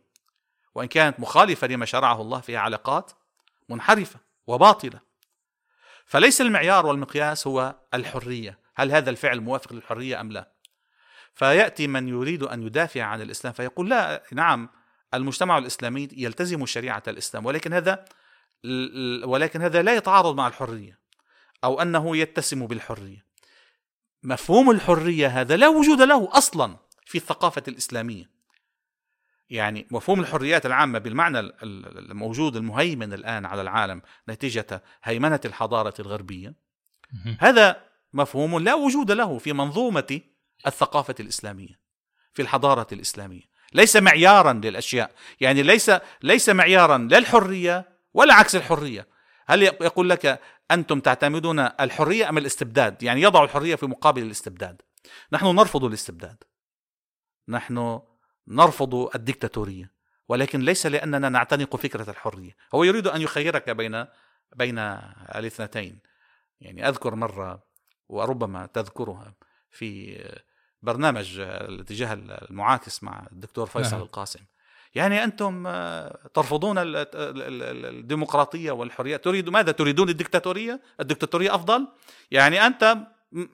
وإن كانت مخالفة لما شرعه الله فهي علاقات منحرفة وباطلة. فليس المعيار والمقياس هو الحرية. هل هذا الفعل موافق للحرية أم لا؟ فيأتي من يريد أن يدافع عن الإسلام فيقول لا نعم المجتمع الإسلامي يلتزم شريعة الإسلام ولكن هذا ولكن هذا لا يتعارض مع الحرية أو أنه يتسم بالحرية. مفهوم الحرية هذا لا وجود له أصلا في الثقافة الإسلامية. يعني مفهوم الحريات العامة بالمعنى الموجود المهيمن الآن على العالم نتيجة هيمنة الحضارة الغربية. هذا مفهوم لا وجود له في منظومة الثقافة الإسلامية في الحضارة الإسلامية. ليس معيارا للأشياء يعني ليس ليس معيارا للحريه ولا عكس الحرية. هل يقول لك أنتم تعتمدون الحرية أم الاستبداد؟ يعني يضع الحرية في مقابل الاستبداد. نحن نرفض الاستبداد. نحن نرفض الدكتاتوريه ولكن ليس لأننا نعتنق فكرة الحرية. هو يريد أن يخيرك بين بين الاثنتين. يعني أذكر مرة وربما تذكرها في برنامج الاتجاه المعاكس مع الدكتور فيصل نعم. القاسم. يعني أنتم ترفضون الديمقراطية والحرية. تريد ماذا تريدون؟ الدكتاتورية؟ الدكتاتورية أفضل؟ يعني أنت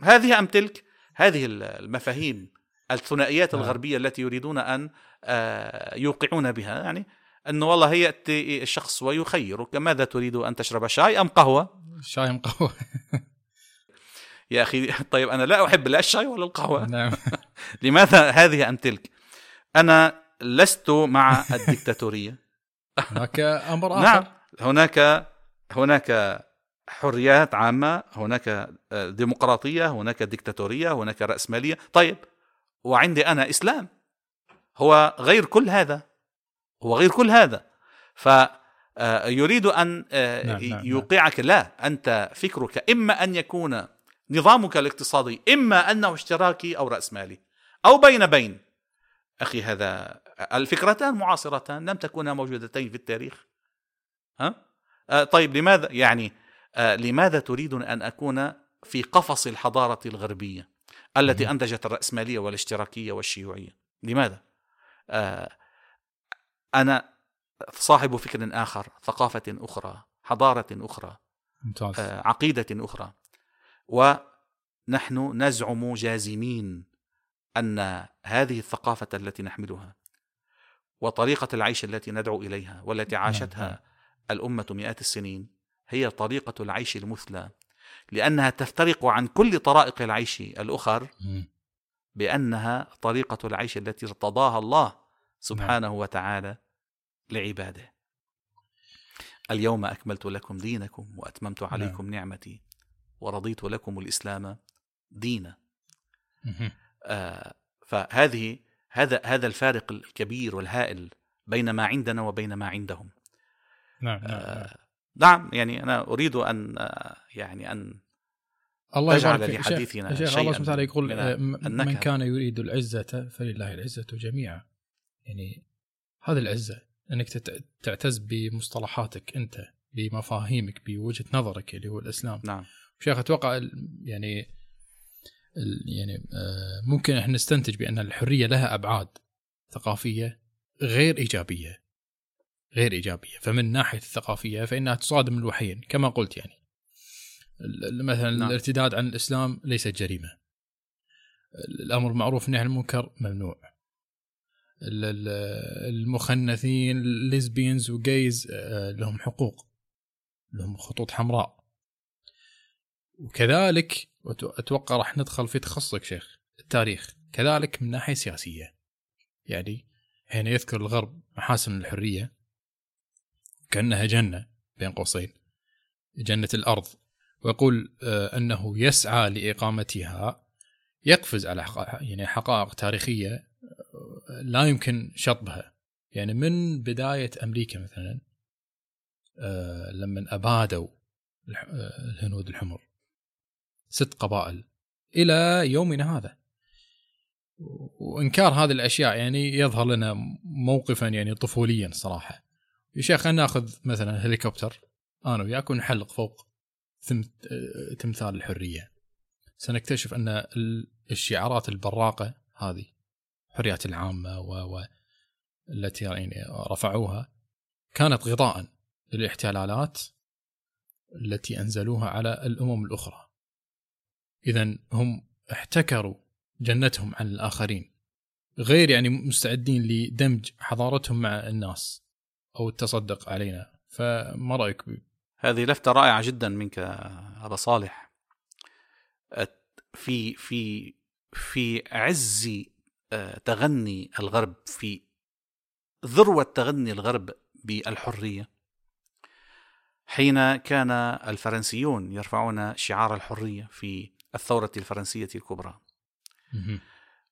هذه أم تلك؟ هذه المفاهيم الثنائيات نعم. الغربية التي يريدون أن آه، يوقعون بها. يعني انه والله ياتي الشخص ويخيرك. ماذا تريد أن تشرب؟ شاي أم قهوة؟ شاي أم قهوة. يا أخي طيب أنا لا أحب لا الشاي ولا القهوة. نعم. لماذا هذه أم تلك؟ أنا لست مع الدكتاتورية. هناك أمر آخر. نعم هناك هناك حريات عامة هناك ديمقراطية هناك ديكتاتوريه هناك رأسمالية. طيب وعندي أنا إسلام. هو غير كل هذا. هو غير كل هذا. ف يريد أن نعم نعم, نعم. يوقعك. لا أنت فكرك إما أن يكون نظامك الاقتصادي إما أنه اشتراكي أو راسمالي أو بين بين. أخي هذا الفكرتان معاصرتان لم تكونا موجودتين في التاريخ. ها؟ آه طيب لماذا؟ يعني آه لماذا تريدون أن أكون في قفص الحضارة الغربية التي أنتجت الراسماليه والاشتراكية والشيوعية؟ لماذا؟ آه أنا صاحب فكر آخر ثقافة أخرى حضارة أخرى ممتاز. عقيدة أخرى. ونحن نزعم جازمين أن هذه الثقافة التي نحملها وطريقة العيش التي ندعو إليها والتي عاشتها نعم. الأمة مئات السنين هي طريقة العيش المثلى لأنها تفترق عن كل طرائق العيش الأخر. بأنها طريقة العيش التي ارتضاها الله سبحانه وتعالى لعباده. اليوم أكملت لكم دينكم وأتممت عليكم نعمتي ورضيت لكم الإسلام دينا. آه، فهذه هذا هذا الفارق الكبير والهائل بين ما عندنا وبين ما عندهم. نعم نعم, نعم. آه، نعم يعني أنا أريد أن آه، يعني أن الله تجعل فيك. لحديثنا شيخ, شيخ الله سبحانه وتعالى يقول من آه، من. كان يريد العزة فلله العزة جميعا يعني هذه العزة إنك تعتز بمصطلحاتك أنت بمفاهيمك بوجهة نظرك اللي هو الإسلام نعم شيخ أتوقع يعني يعني آه، ممكن إحنا نستنتج بأن الحرية لها أبعاد ثقافية غير إيجابية غير إيجابية. فمن الناحيه الثقافية فإنها تصادم الوحيين كما قلت يعني. مثلا نعم. الارتداد عن الإسلام ليست جريمة. الأمر بالمعروف والنهي عن المنكر ممنوع. ال- ال- المخنثين الليزبينز وجيز آه، لهم حقوق لهم خطوط حمراء. وكذلك أتوقع راح ندخل في تخصصك شيخ التاريخ. كذلك من ناحية سياسية. يعني حين يذكر الغرب محاسن الحرية. كأنها جنة بين قوسين. جنة الأرض. ويقول آه، أنه يسعى لإقامتها. يقفز على يعني حقائق تاريخية آه، لا يمكن شطبها. يعني من بداية أمريكا مثلا آه، لما أبادوا الهنود الحمر. ست قبائل إلى يومنا هذا. وإنكار هذه الأشياء يعني يظهر لنا موقفا يعني طفوليا صراحة. يا شيخ خلينا نأخذ مثلا هليكوبتر. أنا وياك ونحلق فوق تمثال الحرية. سنكتشف أن ال- الشعارات البراقة هذه الحريات العامة و التي يعني رفعوها كانت غطاء للاحتلالات التي أنزلوها على الأمم الأخرى. اذا هم احتكروا جنتهم عن الآخرين غير يعني مستعدين لدمج حضارتهم مع الناس أو التصدق علينا. فما رأيك ب- هذه لفتة رائعة جدا منك أبا صالح. في في في عز آه، تغني الغرب في ذروة تغني الغرب بالحرية حين كان الفرنسيون يرفعون شعار الحرية في الثورة الفرنسية الكبرى.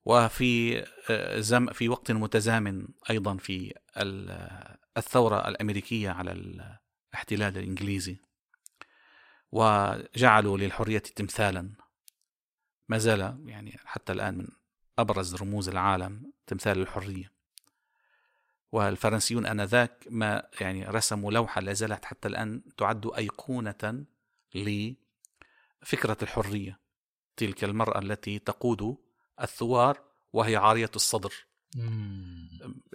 وفي آه، زم في وقت متزامن أيضا في ال- الثورة الأمريكية على الاحتلال الإنجليزي. وجعلوا للحرية تمثالا. ما زال يعني حتى الآن من أبرز رموز العالم تمثال الحرية. والفرنسيون آنذاك ما يعني رسموا لوحة لا زالت حتى الآن تعد أيقونة لفكرة الحرية. تلك المرأة التي تقود الثوار وهي عارية الصدر مم.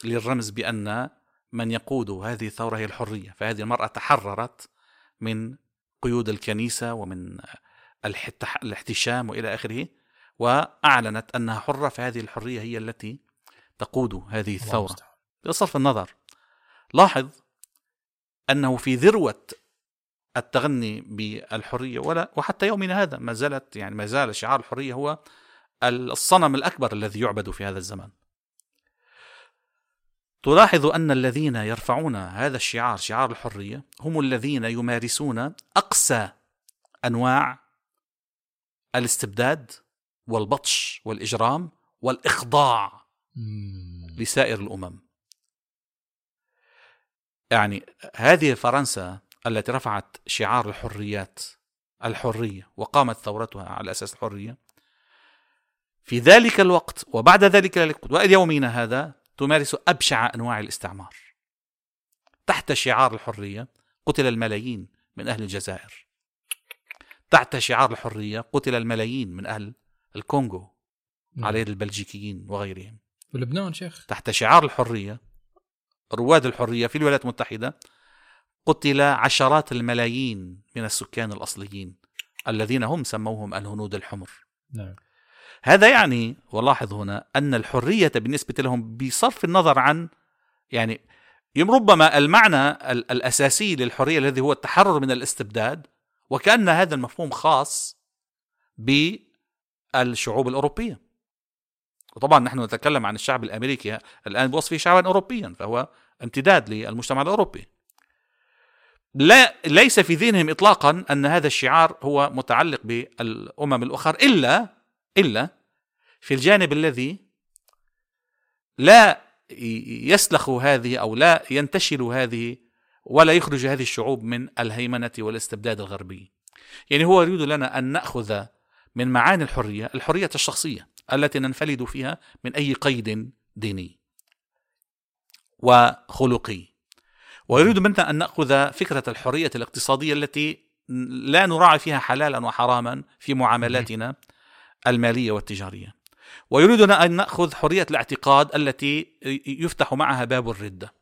للرمز بأن من يقود هذه الثورة هي الحرية فهذه المرأة تحررت من قيود الكنيسة ومن الاحتشام وإلى آخره وأعلنت أنها حرة فهذه الحرية هي التي تقود هذه المستعان. بصرف النظر لاحظ أنه في ذروة التغني بالحرية ولا وحتى يومنا هذا ما زالت يعني ما زال شعار الحرية هو الصنم الأكبر الذي يعبد في هذا الزمان. تلاحظ أن الذين يرفعون هذا الشعار شعار الحرية هم الذين يمارسون أقسى أنواع الاستبداد والبطش والإجرام والإخضاع. لسائر الأمم. يعني هذه فرنسا التي رفعت شعار الحريات الحرية وقامت ثورتها على أساس الحرية في ذلك الوقت وبعد ذلك الوقت وإلى يومنا هذا تمارس أبشع أنواع الاستعمار. تحت شعار الحرية قتل الملايين من أهل الجزائر تحت شعار الحرية قتل الملايين من أهل الكونغو نعم. على يد البلجيكيين وغيرهم ولبنان شيخ تحت شعار الحرية رواد الحرية في الولايات المتحدة قتل عشرات الملايين من السكان الأصليين الذين هم سموهم الهنود الحمر. نعم. هذا يعني ولاحظ هنا أن الحرية بالنسبة لهم بصرف النظر عن يعني ربما المعنى ال- الأساسي للحرية الذي هو التحرر من الاستبداد وكأن هذا المفهوم خاص بالشعوب الأوروبية. وطبعا نحن نتكلم عن الشعب الأمريكي الآن بوصفه شعبا أوروبيا فهو امتداد للمجتمع الأوروبي. لا ليس في ذهنهم إطلاقا أن هذا الشعار هو متعلق بالأمم الأخرى إلا إلا في الجانب الذي لا يسلخ هذه أو لا ينتشل هذه ولا يخرج هذه الشعوب من الهيمنة والاستبداد الغربي. يعني هو يريد لنا أن نأخذ من معاني الحرية الحرية الشخصية التي ننفلد فيها من أي قيد ديني وخلقي. ويريد منا أن نأخذ فكرة الحرية الاقتصادية التي لا نراعي فيها حلالا وحراما في معاملاتنا المالية والتجارية. ويريدنا أن نأخذ حرية الاعتقاد التي يفتح معها باب الرده.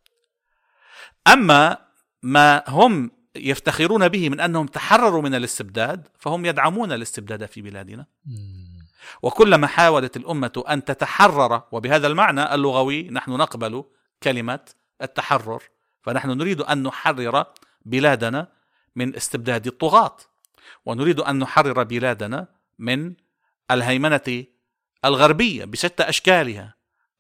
أما ما هم يفتخرون به من أنهم تحرروا من الاستبداد فهم يدعمون الاستبداد في بلادنا. وكلما حاولت الأمة أن تتحرر وبهذا المعنى اللغوي نحن نقبل كلمة التحرر فنحن نريد أن نحرر بلادنا من استبداد الطغاة ونريد أن نحرر بلادنا من الهيمنة الغربية بشتى أشكالها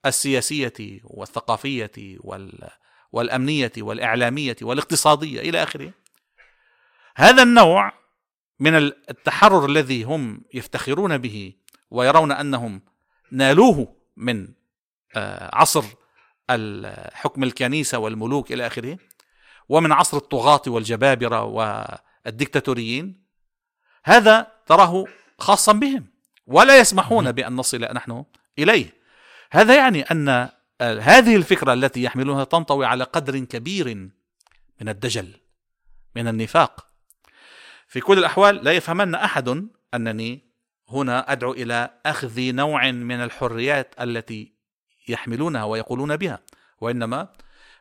السياسية والثقافية وال والأمنية والإعلامية والاقتصادية إلى آخره. هذا النوع من التحرر الذي هم يفتخرون به ويرون أنهم نالوه من آه، عصر حكم الكنيسة والملوك إلى آخره ومن عصر الطغاة والجبابرة والدكتاتوريين هذا تراه خاصا بهم ولا يسمحون بأن نصل نحن إليه. هذا يعني أن هذه الفكرة التي يحملونها تنطوي على قدر كبير من الدجل من النفاق. في كل الأحوال لا يفهمن أحد أنني هنا أدعو إلى أخذ نوع من الحريات التي يحملونها ويقولون بها وإنما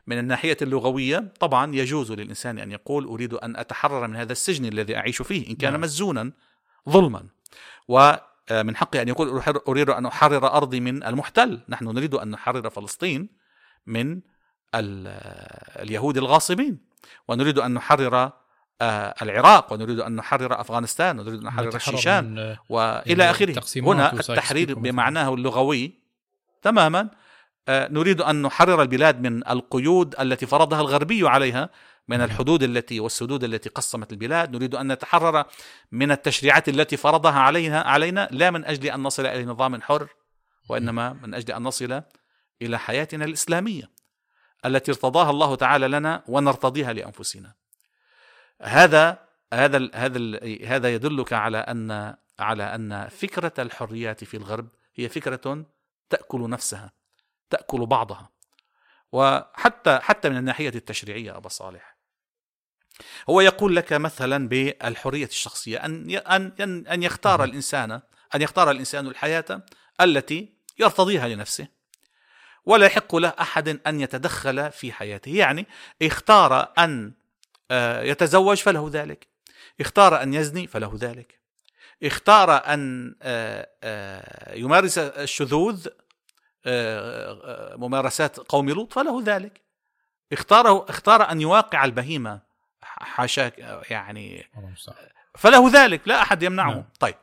من الناحية اللغوية طبعا يجوز للإنسان أن يقول أريد أن أتحرر من هذا السجن الذي أعيش فيه إن كان نعم. مسجونا ظلما. ومن حقي أن يقول أريد أن أحرر أرضي من المحتل. نحن نريد أن نحرر فلسطين من اليهود الغاصبين. ونريد أن نحرر آه، العراق ونريد أن نحرر أفغانستان ونريد أن نحرر الشيشان من آخره. التقسيمات هنا التحرير. بمعناه اللغوي تماما. آه، نريد أن نحرر البلاد من القيود التي فرضها الغربي عليها من الحدود التي والسدود التي قسمت البلاد. نريد أن نتحرر من التشريعات التي فرضها علينا علينا لا من أجل أن نصل إلى نظام حر وإنما من أجل أن نصل إلى حياتنا الإسلامية التي ارتضاها الله تعالى لنا ونرتضيها لأنفسنا. هذا هذا هذا هذا يدلك على أن على أن فكرة الحريات في الغرب هي فكرة تأكل نفسها تأكل بعضها. وحتى حتى من الناحية التشريعية أبا صالح. هو يقول لك مثلا بالحرية الشخصية أن أن ان أن يختار الإنسان أن يختار الإنسان الحياة التي يرتضيها لنفسه. ولا يحق له أحد أن يتدخل في حياته. يعني اختار أن آه، يتزوج فله ذلك. اختار أن يزني فله ذلك. اختار أن آه، آه، يمارس الشذوذ آه، ممارسات قوم لوط فله ذلك. اختار اختار أن يواقع البهيمة حاشاك يعني. فله ذلك لا أحد يمنعه. نعم. طيب.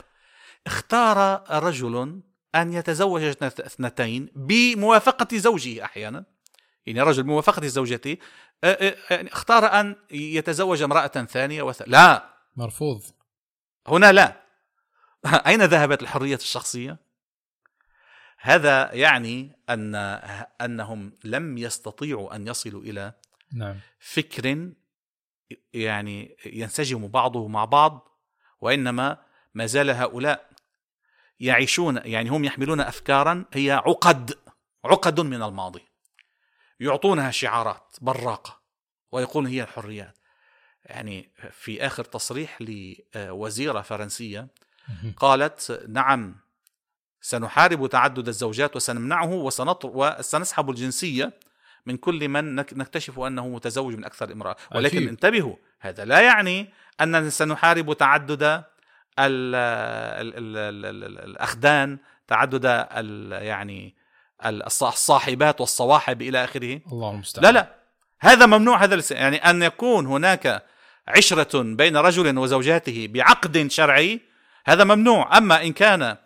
اختار رجل أن يتزوج اثنت- اثنتين بموافقة زوجه أحيانا. يعني رجل بموافقة زوجته. يعني اختار أن يتزوج امرأة ثانية وث... لا. مرفوض. هنا لا. اين ذهبت الحرية الشخصية؟ هذا يعني أن أنهم لم يستطيعوا أن يصلوا إلى نعم. فكر يعني ينسجم بعضه مع بعض وإنما ما زال هؤلاء يعيشون يعني هم يحملون افكارا هي عقد عقد من الماضي. يعطونها شعارات براقة ويقولون هي الحريات. يعني في آخر تصريح لوزيرة فرنسية قالت نعم سنحارب تعدد الزوجات وسنمنعه وسنطر وسنسحب الجنسية من كل من نكتشف أنه متزوج من أكثر امرأة. ولكن أكيد. انتبهوا هذا لا يعني اننا سنحارب تعدد ال ال ال ال ال الأخدان تعدد ال يعني الصاحبات والصواحب إلى آخره. الله المستعان. لا لا. هذا ممنوع هذا يعني أن يكون هناك عشرة بين رجل وزوجاته بعقد شرعي هذا ممنوع. أما إن كان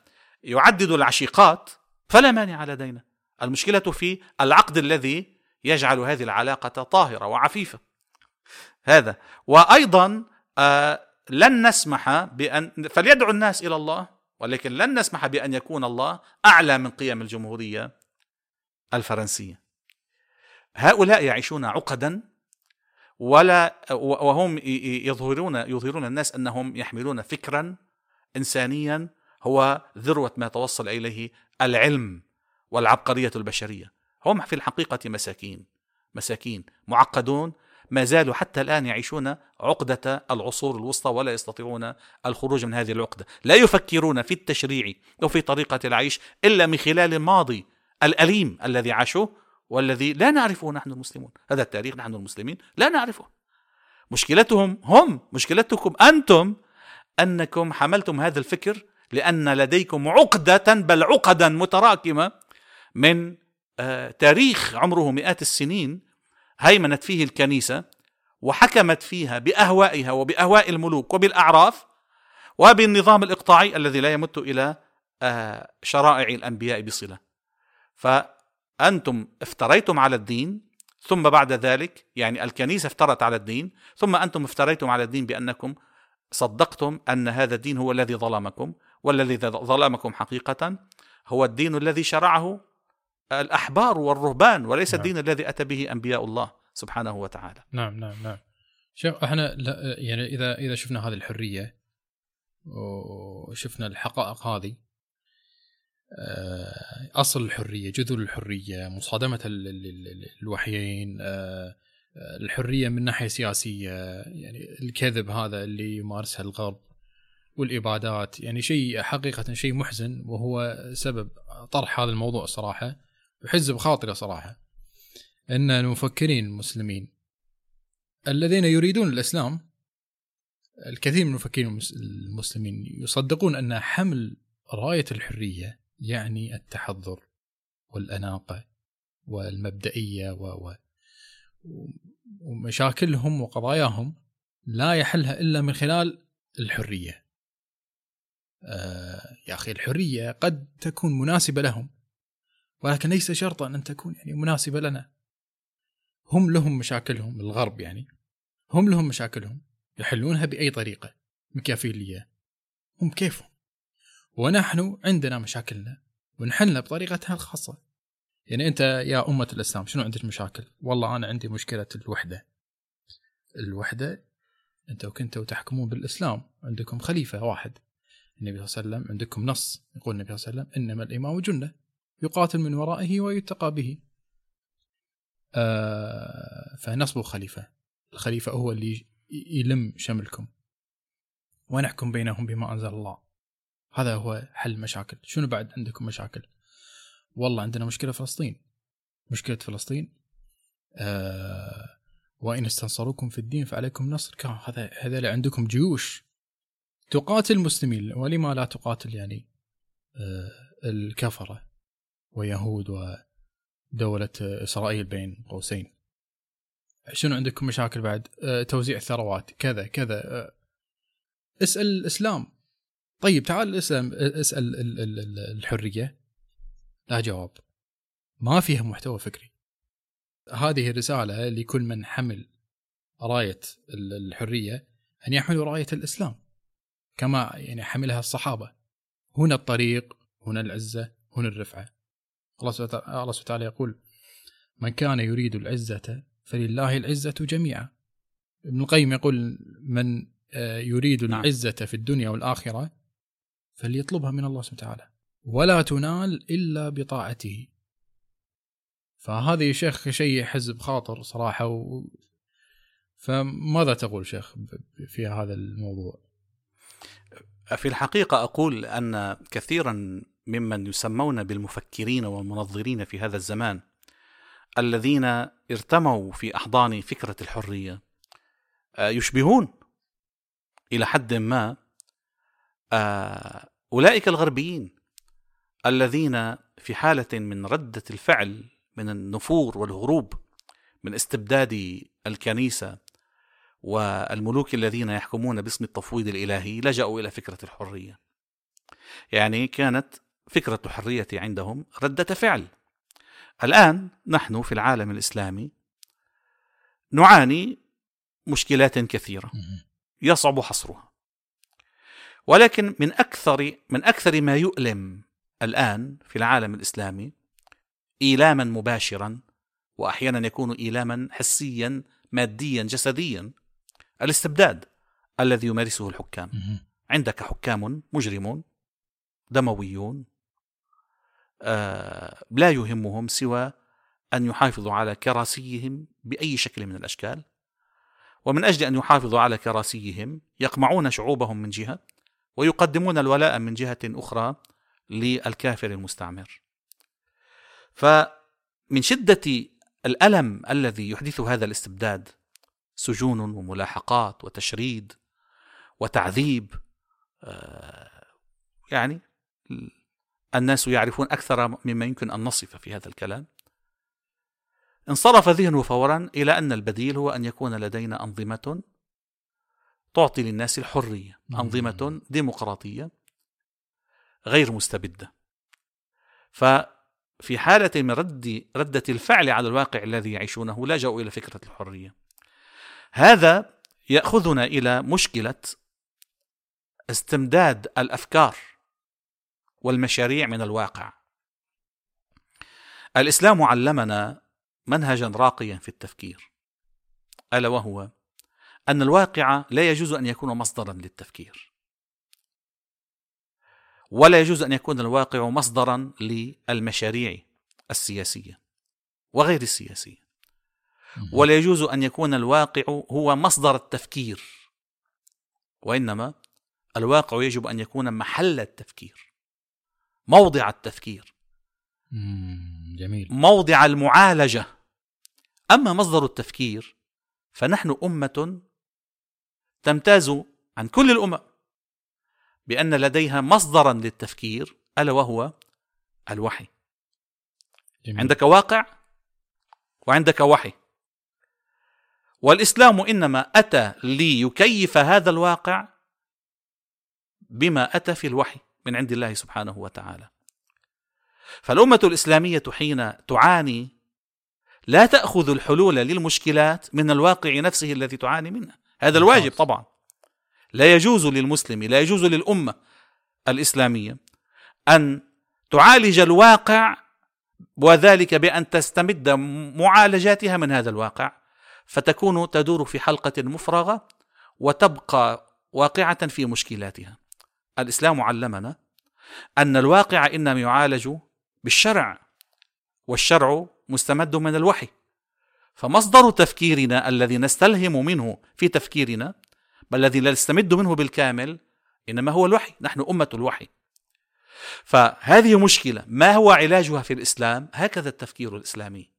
يعدد العشيقات فلا مانع لدينا المشكلة في العقد الذي يجعل هذه العلاقة طاهرة وعفيفة. هذا. وأيضا آه لن نسمح بأن فليدعو الناس إلى الله ولكن لن نسمح بأن يكون الله أعلى من قيم الجمهورية الفرنسية. هؤلاء يعيشون عقدا ولا وهم يظهرون يظهرون الناس أنهم يحملون فكرا انسانيا هو ذروة ما توصل إليه العلم والعبقرية البشرية. هم في الحقيقة مساكين مساكين معقدون ما زالوا حتى الآن يعيشون عقدة العصور الوسطى ولا يستطيعون الخروج من هذه العقدة. لا يفكرون في التشريع وفي طريقة العيش إلا من خلال الماضي الأليم الذي عاشوه والذي لا نعرفه نحن المسلمون. هذا التاريخ نحن المسلمين لا نعرفه. مشكلتهم هم مشكلتكم أنتم أنكم حملتم هذا الفكر لأن لديكم عقدة بل عقدا متراكمة من آه، تاريخ عمره مئات السنين هيمنت فيه الكنيسة وحكمت فيها بأهوائها وبأهواء الملوك وبالأعراف وبالنظام الإقطاعي الذي لا يمت إلى آه، شرائع الأنبياء بصلة. فأنتم افتريتم على الدين ثم بعد ذلك يعني الكنيسة افترت على الدين ثم أنتم افتريتم على الدين بأنكم صدقتم أن هذا الدين هو الذي ظلمكم والذي ظلمكم حقيقة هو الدين الذي شرعه الأحبار والرهبان وليس نعم. الدين الذي أتى به أنبياء الله سبحانه وتعالى. نعم نعم نعم. شوف إحنا يعني إذا إذا شفنا هذه الحرية وشفنا الحقائق هذه آه، أصل الحرية جذور الحرية مصادمة الوحيين آه، الحرية من ناحية سياسية يعني الكذب هذا اللي يمارسها الغرب والإبادات يعني شيء حقيقة شيء محزن وهو سبب طرح هذا الموضوع صراحة وحز بخاطري صراحة. إن المفكرين المسلمين الذين يريدون الإسلام الكثير من المفكرين المسلمين يصدقون أن حمل راية الحرية يعني التحضر والأناقة والمبدئية و ومشاكلهم وقضاياهم لا يحلها إلا من خلال الحرية. آه يا أخي الحرية قد تكون مناسبة لهم ولكن ليس شرطا أن تكون يعني مناسبة لنا. هم لهم مشاكلهم الغرب يعني هم لهم مشاكلهم يحلونها بأي طريقة مكافيليه هم كيفهم ونحن عندنا مشاكلنا ونحلها بطريقتها الخاصة يعني أنت يا أمة الإسلام شنو عندك مشاكل؟ والله أنا عندي مشكلة الوحدة. الوحدة أنت وكنتوا تحكمون بالإسلام عندكم خليفة واحد. النبي صلى الله عليه وسلم عندكم نص يقول النبي صلى الله عليه وسلم إنما الإمام جنة يقاتل من ورائه ويتقى به. آه فنصبوا خليفه. الخليفة هو اللي يلم شملكم ونحكم بينهم بما أنزل الله. هذا هو حل المشاكل، شنو بعد عندكم مشاكل؟ والله عندنا مشكلة فلسطين. مشكلة فلسطين آه وإن استنصروكم في الدين فعليكم نصر. هذا هذا عندكم جيوش. تقاتل المسلمين ولما لا تقاتل يعني آه الكفرة ويهود ودولة إسرائيل بين قوسين. شنو عندكم مشاكل بعد؟ آه توزيع الثروات كذا كذا آه. اسأل الإسلام. طيب تعال اسأل اسال الحرية. لا جواب. ما فيها محتوى فكري. هذه الرسالة لكل من حمل راية الحرية أن يحملوا راية الإسلام. كما يعني حملها الصحابة. هنا الطريق هنا العزة هنا الرفعة. الله سبحانه وتعالى يقول من كان يريد العزة فلله العزة جميعا. ابن القيم يقول من آه، يريد نعم. العزة في الدنيا والآخرة فليطلبها من الله سبحانه وتعالى. ولا تنال إلا بطاعته فهذه شيخ شيء حزب خاطر صراحة و... فماذا تقول شيخ في هذا الموضوع؟ في الحقيقة أقول أن كثيرا ممن يسمون بالمفكرين والمنظرين في هذا الزمان الذين ارتموا في أحضان فكرة الحرية آه، يشبهون إلى حد ما آه، أولئك الغربيين الذين في حالة من ردة الفعل من النفور والهروب من استبداد الكنيسة والملوك الذين يحكمون باسم التفويض الإلهي لجأوا إلى فكرة الحرية. يعني كانت فكرة الحرية عندهم ردة فعل. الآن نحن في العالم الإسلامي نعاني مشكلات كثيرة يصعب حصرها. ولكن من أكثر من أكثر ما يؤلم الآن في العالم الإسلامي إيلاما مباشرا وأحيانا يكون إيلاما حسيا ماديا جسديا الاستبداد الذي يمارسه الحكام. عندك حكام مجرمون دمويون آه لا يهمهم سوى أن يحافظوا على كراسيهم بأي شكل من الأشكال. ومن أجل أن يحافظوا على كراسيهم يقمعون شعوبهم من جهة ويقدمون الولاء من جهة أخرى للكافر المستعمر. فمن شدة الألم الذي يحدثه هذا الاستبداد سجون وملاحقات وتشريد وتعذيب آه، يعني الناس يعرفون أكثر مما يمكن أن نصف في هذا الكلام انصرف ذهنه فورا إلى أن البديل هو أن يكون لدينا أنظمة تعطي للناس الحرية أنظمة ديمقراطية. غير مستبدة. ففي حالة من رد ردة الفعل على الواقع الذي يعيشونه لجأوا إلى فكرة الحرية. هذا يأخذنا إلى مشكلة استمداد الأفكار والمشاريع من الواقع. الإسلام علمنا منهجا راقيا في التفكير ألا وهو أن الواقع لا يجوز أن يكون مصدرا للتفكير. ولا يجوز أن يكون الواقع مصدرا للمشاريع السياسية وغير السياسية. ولا يجوز أن يكون الواقع هو مصدر التفكير وإنما الواقع يجب أن يكون محل التفكير موضع التفكير. جميل. موضع المعالجة. أما مصدر التفكير فنحن أمة تمتاز عن كل الأمم. بأن لديها مصدرا للتفكير ألا وهو الوحي. جميل. عندك واقع وعندك وحي. والإسلام إنما أتى ليكيف هذا الواقع بما أتى في الوحي من عند الله سبحانه وتعالى. فالأمة الإسلامية حين تعاني لا تأخذ الحلول للمشكلات من الواقع نفسه الذي تعاني منه. هذا الواجب طبعا. لا يجوز للمسلم لا يجوز للأمة الإسلامية أن تعالج الواقع وذلك بأن تستمد معالجاتها من هذا الواقع فتكون تدور في حلقة مفرغة وتبقى واقعة في مشكلاتها. الإسلام علمنا أن الواقع إنما يعالج بالشرع والشرع مستمد من الوحي. فمصدر تفكيرنا الذي نستلهم منه في تفكيرنا بل الذي لا نستمد منه بالكامل إنما هو الوحي نحن أمة الوحي. فهذه مشكلة ما هو علاجها في الإسلام؟ هكذا التفكير الإسلامي.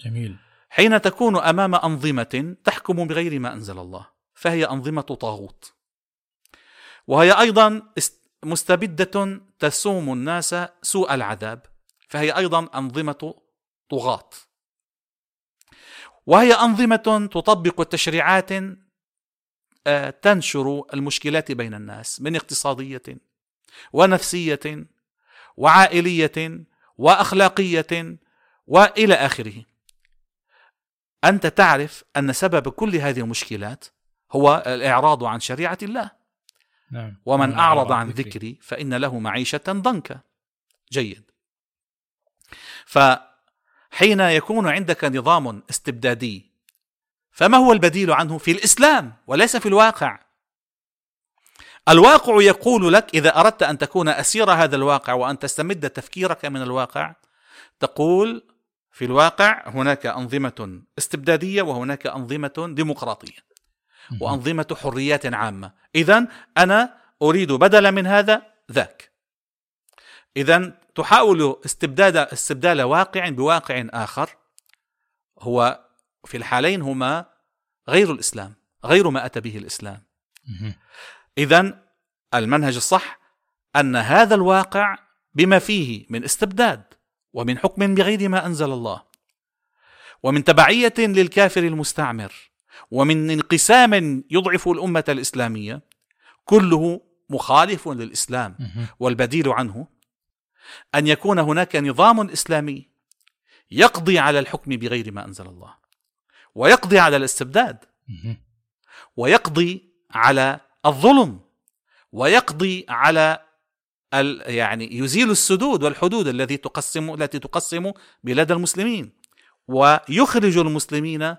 جميل. حين تكون أمام أنظمة تحكم بغير ما أنزل الله فهي أنظمة طاغوت. وهي أيضا مستبدة تسوم الناس سوء العذاب فهي أيضا أنظمة طغاة. وهي أنظمة تطبق تشريعات تنشر المشكلات بين الناس من اقتصادية ونفسية وعائلية وأخلاقية وإلى آخره. أنت تعرف أن سبب كل هذه المشكلات هو الإعراض عن شريعة الله. نعم. ومن أعرض عن ذكري فإن له معيشة ضنكا. جيد. فحين يكون عندك نظام استبدادي فما هو البديل عنه في الإسلام وليس في الواقع؟ الواقع يقول لك إذا أردت أن تكون أسير هذا الواقع وأن تستمد تفكيرك من الواقع تقول في الواقع هناك أنظمة استبدادية وهناك أنظمة ديمقراطية وأنظمة حريات عامة. اذا أنا أريد بدلا من هذا ذاك. اذا تحاول استبداد استبدال واقع بواقع آخر. هو في الحالين هما غير الإسلام غير ما أتى به الإسلام. اذا المنهج الصح أن هذا الواقع بما فيه من استبداد ومن حكم بغير ما أنزل الله ومن تبعية للكافر المستعمر ومن انقسام يضعف الأمة الإسلامية كله مخالف للإسلام والبديل عنه أن يكون هناك نظام إسلامي يقضي على الحكم بغير ما أنزل الله. ويقضي على الاستبداد. ويقضي على الظلم. ويقضي على يعني يزيل السدود والحدود التي تقسم التي تقسم بلاد المسلمين. ويخرج المسلمين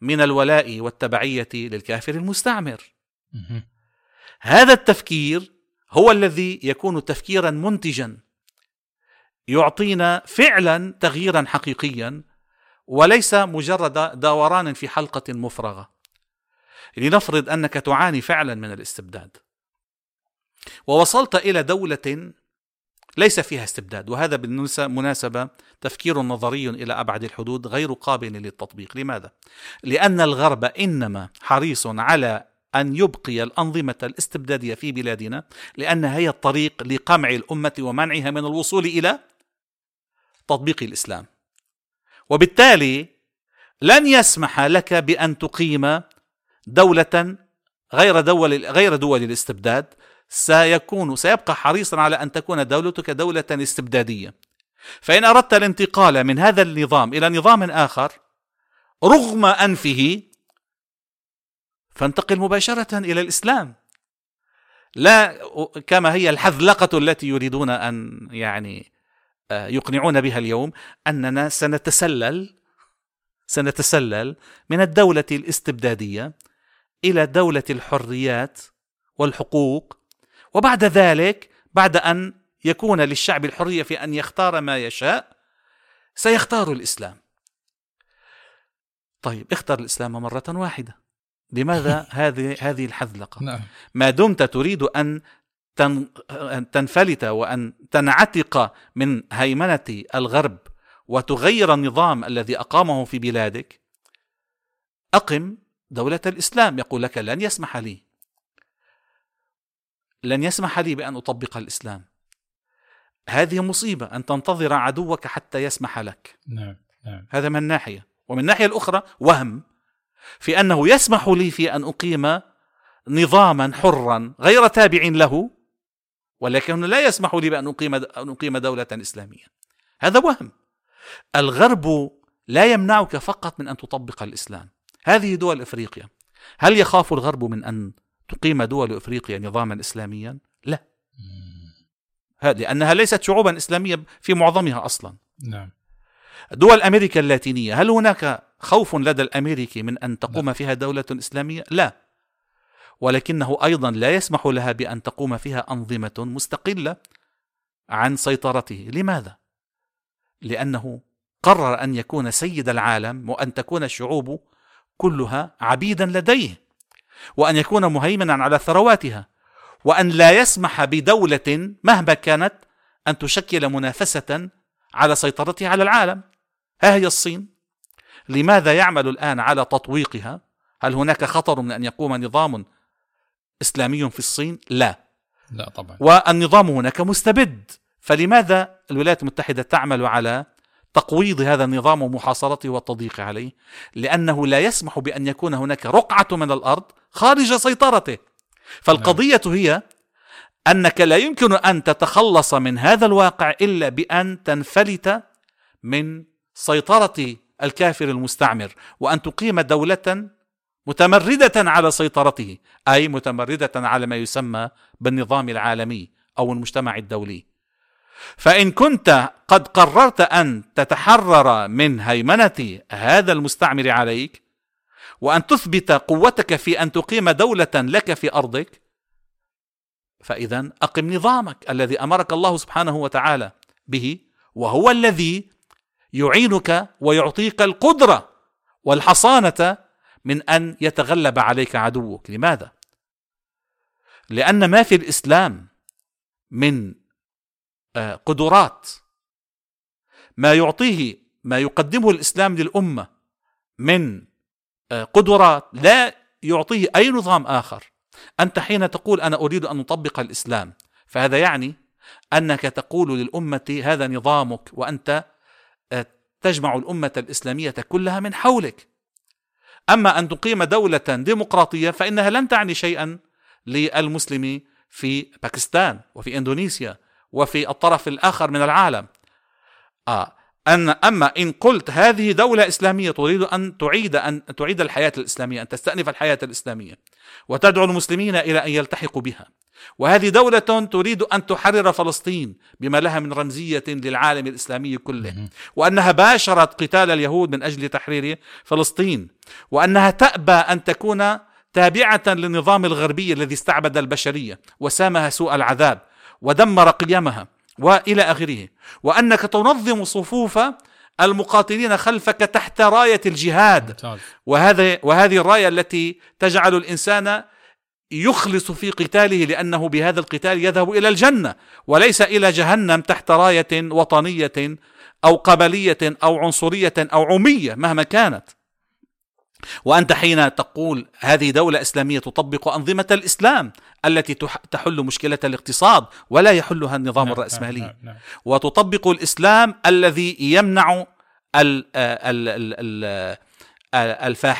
من الولاء والتبعية للكافر المستعمر. هذا التفكير هو الذي يكون تفكيرا منتجا. يعطينا فعلا تغييرا حقيقيا وليس مجرد دوران في حلقة مفرغة. لنفرض أنك تعاني فعلا من الاستبداد. ووصلت إلى دولة ليس فيها استبداد وهذا بالمناسبة تفكير نظري إلى أبعد الحدود غير قابل للتطبيق. لماذا؟ لأن الغرب إنما حريص على أن يبقي الأنظمة الاستبدادية في بلادنا لانها هي الطريق لقمع الأمة ومنعها من الوصول إلى تطبيق الإسلام. وبالتالي لن يسمح لك بأن تقيم دولة غير دول غير دول الاستبداد. سيكون سيبقى حريصا على أن تكون دولتك دولة استبدادية. فإن أردت الانتقال من هذا النظام إلى نظام آخر رغم أنفه فانتقل مباشرة إلى الإسلام. لا كما هي الحذلقة التي يريدون أن يعني يقنعون بها اليوم أننا سنتسلل سنتسلل من الدولة الاستبدادية إلى دولة الحريات والحقوق وبعد ذلك بعد أن يكون للشعب الحرية في أن يختار ما يشاء سيختار الإسلام. طيب اختر الإسلام مرة واحدة. لماذا هذه هذه الحذلقة؟ نعم. ما دمت تريد أن تنفلت وأن تنعتق من هيمنة الغرب وتغير النظام الذي أقامه في بلادك؟ أقم دولة الإسلام. يقول لك لن يسمح لي. لن يسمح لي بأن أطبق الإسلام. هذه مصيبة أن تنتظر عدوك حتى يسمح لك. نعم نعم. هذا من ناحية. ومن الناحيه الأخرى وهم في أنه يسمح لي في أن أقيم نظاما حرا غير تابع له ولكنه لا يسمح لي بأن أقيم أن أقيم دولة إسلامية. هذا وهم. الغرب لا يمنعك فقط من أن تطبق الإسلام. هذه دول إفريقيا. هل يخاف الغرب من أن تقيم دول إفريقيا نظاما إسلاميا؟ لا. لأنها ليست شعوبا إسلامية في معظمها أصلا. نعم. دول أمريكا اللاتينية هل هناك خوف لدى الأمريكي من أن تقوم لا. فيها دولة إسلامية؟ لا. ولكنه أيضا لا يسمح لها بأن تقوم فيها أنظمة مستقلة عن سيطرته، لماذا؟ لأنه قرر أن يكون سيد العالم وأن تكون الشعوب كلها عبيدا لديه وأن يكون مهيمنا على ثرواتها وأن لا يسمح بدولة مهما كانت أن تشكل منافسة على سيطرتها على العالم. ها هي الصين؟ لماذا يعمل الآن على تطويقها؟ هل هناك خطر من أن يقوم نظام اسلامي في الصين؟ لا. لا طبعا. والنظام هناك مستبد. فلماذا الولايات المتحدة تعمل على تقويض هذا النظام ومحاصرته والتضييق عليه؟ لأنه لا يسمح بأن يكون هناك رقعة من الأرض خارج سيطرته. فالقضية هي أنك لا يمكن أن تتخلص من هذا الواقع إلا بأن تنفلت من سيطرة الكافر المستعمر وأن تقيم دولة متمردة على سيطرته أي متمردة على ما يسمى بالنظام العالمي أو المجتمع الدولي. فإن كنت قد قررت أن تتحرر من هيمنة هذا المستعمر عليك وأن تثبت قوتك في أن تقيم دولة لك في أرضك فإذا أقم نظامك الذي أمرك الله سبحانه وتعالى به وهو الذي يعينك ويعطيك القدرة والحصانة من أن يتغلب عليك عدوك. لماذا؟ لأن ما في الإسلام من آه، قدرات. ما يعطيه ما يقدمه الإسلام للأمة من آه، قدرات لا يعطيه أي نظام آخر. أنت حين تقول أنا أريد أن أطبق الإسلام فهذا يعني أنك تقول للأمة هذا نظامك وأنت آه، تجمع الأمة الإسلامية كلها من حولك. أما أن تقيم دولة ديمقراطية فإنها لن تعني شيئا للمسلم في باكستان وفي إندونيسيا وفي الطرف الآخر من العالم. آه أن أما إن قلت هذه دولة إسلامية تريد أن تعيد أن تعيد الحياة الإسلامية أن تستأنف الحياة الإسلامية وتدعو المسلمين إلى أن يلتحقوا بها. وهذه دولة تريد أن تحرر فلسطين بما لها من رمزية للعالم الإسلامي كله. وأنها باشرت قتال اليهود من أجل تحرير فلسطين. وأنها تأبى أن تكون تابعة للنظام الغربي الذي استعبد البشرية وسامها سوء العذاب ودمر قيمها. وإلى آخره. وأنك تنظم صفوف المقاتلين خلفك تحت راية الجهاد. وهذا وهذه الراية التي تجعل الإنسان يخلص في قتاله لأنه بهذا القتال يذهب إلى الجنة. وليس إلى جهنم تحت راية وطنية أو قبلية أو عنصرية أو عمية مهما كانت. وأنت حين تقول هذه دولة إسلامية تطبق أنظمة الإسلام التي تحل مشكلة الاقتصاد ولا يحلها النظام نعم الرأسمالي. نعم نعم وتطبق الإسلام الذي يمنع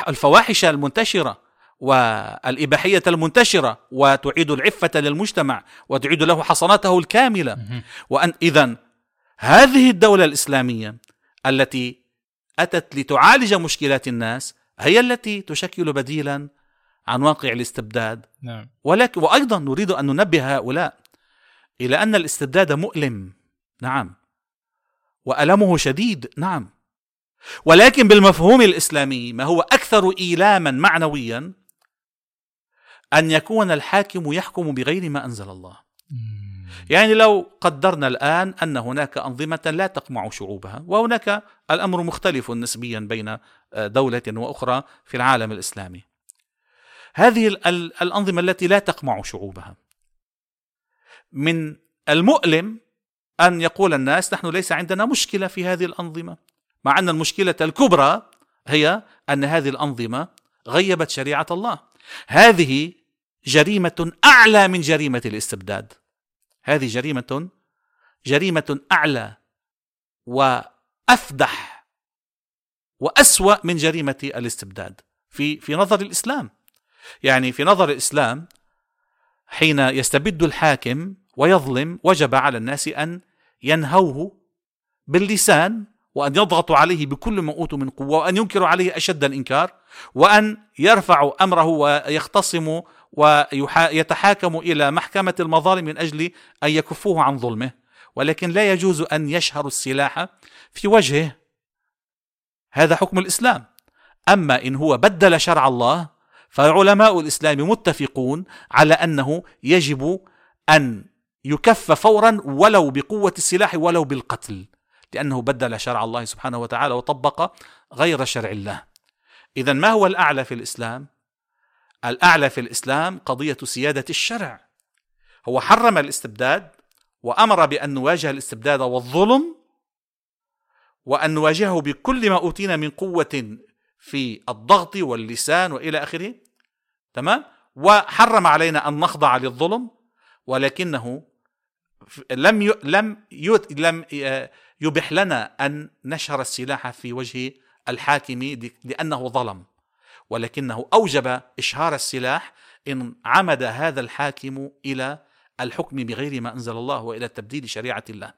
الفواحش المنتشرة والإباحية المنتشرة وتعيد العفة للمجتمع وتعيد له حصانته الكاملة. وأن إذا هذه الدولة الإسلامية التي أتت لتعالج مشكلات الناس هي التي تشكل بديلا عن واقع الاستبداد. نعم. ولكن وأيضا نريد أن ننبه هؤلاء إلى أن الاستبداد مؤلم. نعم. وألمه شديد. نعم. ولكن بالمفهوم الإسلامي ما هو أكثر إيلاما معنويا أن يكون الحاكم يحكم بغير ما أنزل الله. يعني لو قدرنا الآن أن هناك أنظمة لا تقمع شعوبها وهناك الأمر مختلف نسبيا بين دولة وأخرى في العالم الإسلامي. هذه الأنظمة التي لا تقمع شعوبها. من المؤلم أن يقول الناس نحن ليس عندنا مشكلة في هذه الأنظمة مع أن المشكلة الكبرى هي أن هذه الأنظمة غيبت شريعة الله. هذه جريمة أعلى من جريمة الاستبداد. هذه جريمة جريمة أعلى وأفدح وأسوأ من جريمة الاستبداد في في نظر الإسلام. يعني في نظر الإسلام حين يستبد الحاكم ويظلم وجب على الناس أن ينهوه باللسان وأن يضغطوا عليه بكل ما أوتوا من قوة وأن ينكروا عليه أشد الإنكار وأن يرفعوا أمره ويختصموا ويتحاكموا إلى محكمة المظالم من أجل أن يكفوه عن ظلمه. ولكن لا يجوز أن يشهروا السلاح في وجهه. هذا حكم الإسلام. أما إن هو بدل شرع الله فعلماء الإسلام متفقون على أنه يجب أن يكف فورا ولو بقوة السلاح ولو بالقتل لأنه بدل شرع الله سبحانه وتعالى وطبق غير شرع الله. إذا ما هو الأعلى في الإسلام؟ الأعلى في الإسلام قضية سيادة الشرع هو حرم الاستبداد وأمر بأن نواجه الاستبداد والظلم وأن نواجهه بكل ما أوتينا من قوة في الضغط واللسان وإلى آخره تمام وحرم علينا أن نخضع للظلم ولكنه لم. لم. لم يبح لنا أن نشهر السلاح في وجه الحاكم لأنه ظلم ولكنه أوجب إشهار السلاح إن عمد هذا الحاكم إلى الحكم بغير ما أنزل الله وإلى تبديل شريعة الله.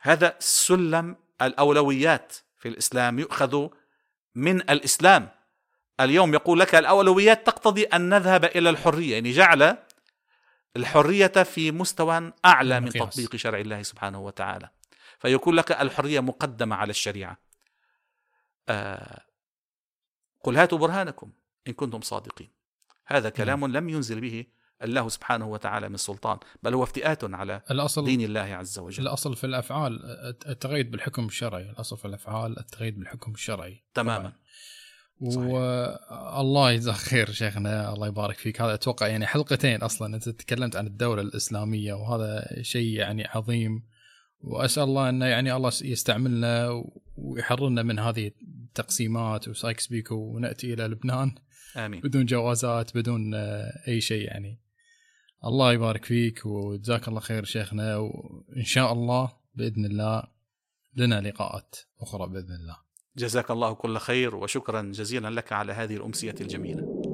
هذا سلم الأولويات في الإسلام يؤخذ من الإسلام. اليوم يقول لك الأولويات تقتضي أن نذهب إلى الحرية يعني جعل الحرية في مستوى أعلى من تطبيق شرع الله سبحانه وتعالى. فيقول لك الحرية مقدمة على الشريعة. آه قل هاتوا برهانكم ان كنتم صادقين. هذا كلام لم ينزل به الله سبحانه وتعالى من سلطان بل هو افتئات على الأصل دين الله عز وجل. الأصل في الأفعال التقيد بالحكم الشرعي. الأصل في الأفعال التقيد بالحكم الشرعي. تماما. والله يجزاك خير شيخنا الله يبارك فيك. هذا أتوقع يعني حلقتين أصلا. أنت تكلمت عن الدولة الإسلامية وهذا شيء يعني عظيم. وأسأل الله انه يعني الله يستعملنا ويحررنا من هذه التقسيمات وسايكس بيكو ونأتي إلى لبنان. آمين. بدون جوازات بدون أي شيء يعني. الله يبارك فيك وجزاك الله خير شيخنا وإن شاء الله بإذن الله لنا لقاءات أخرى بإذن الله. جزاك الله كل خير وشكرا جزيلا لك على هذه الأمسية الجميلة.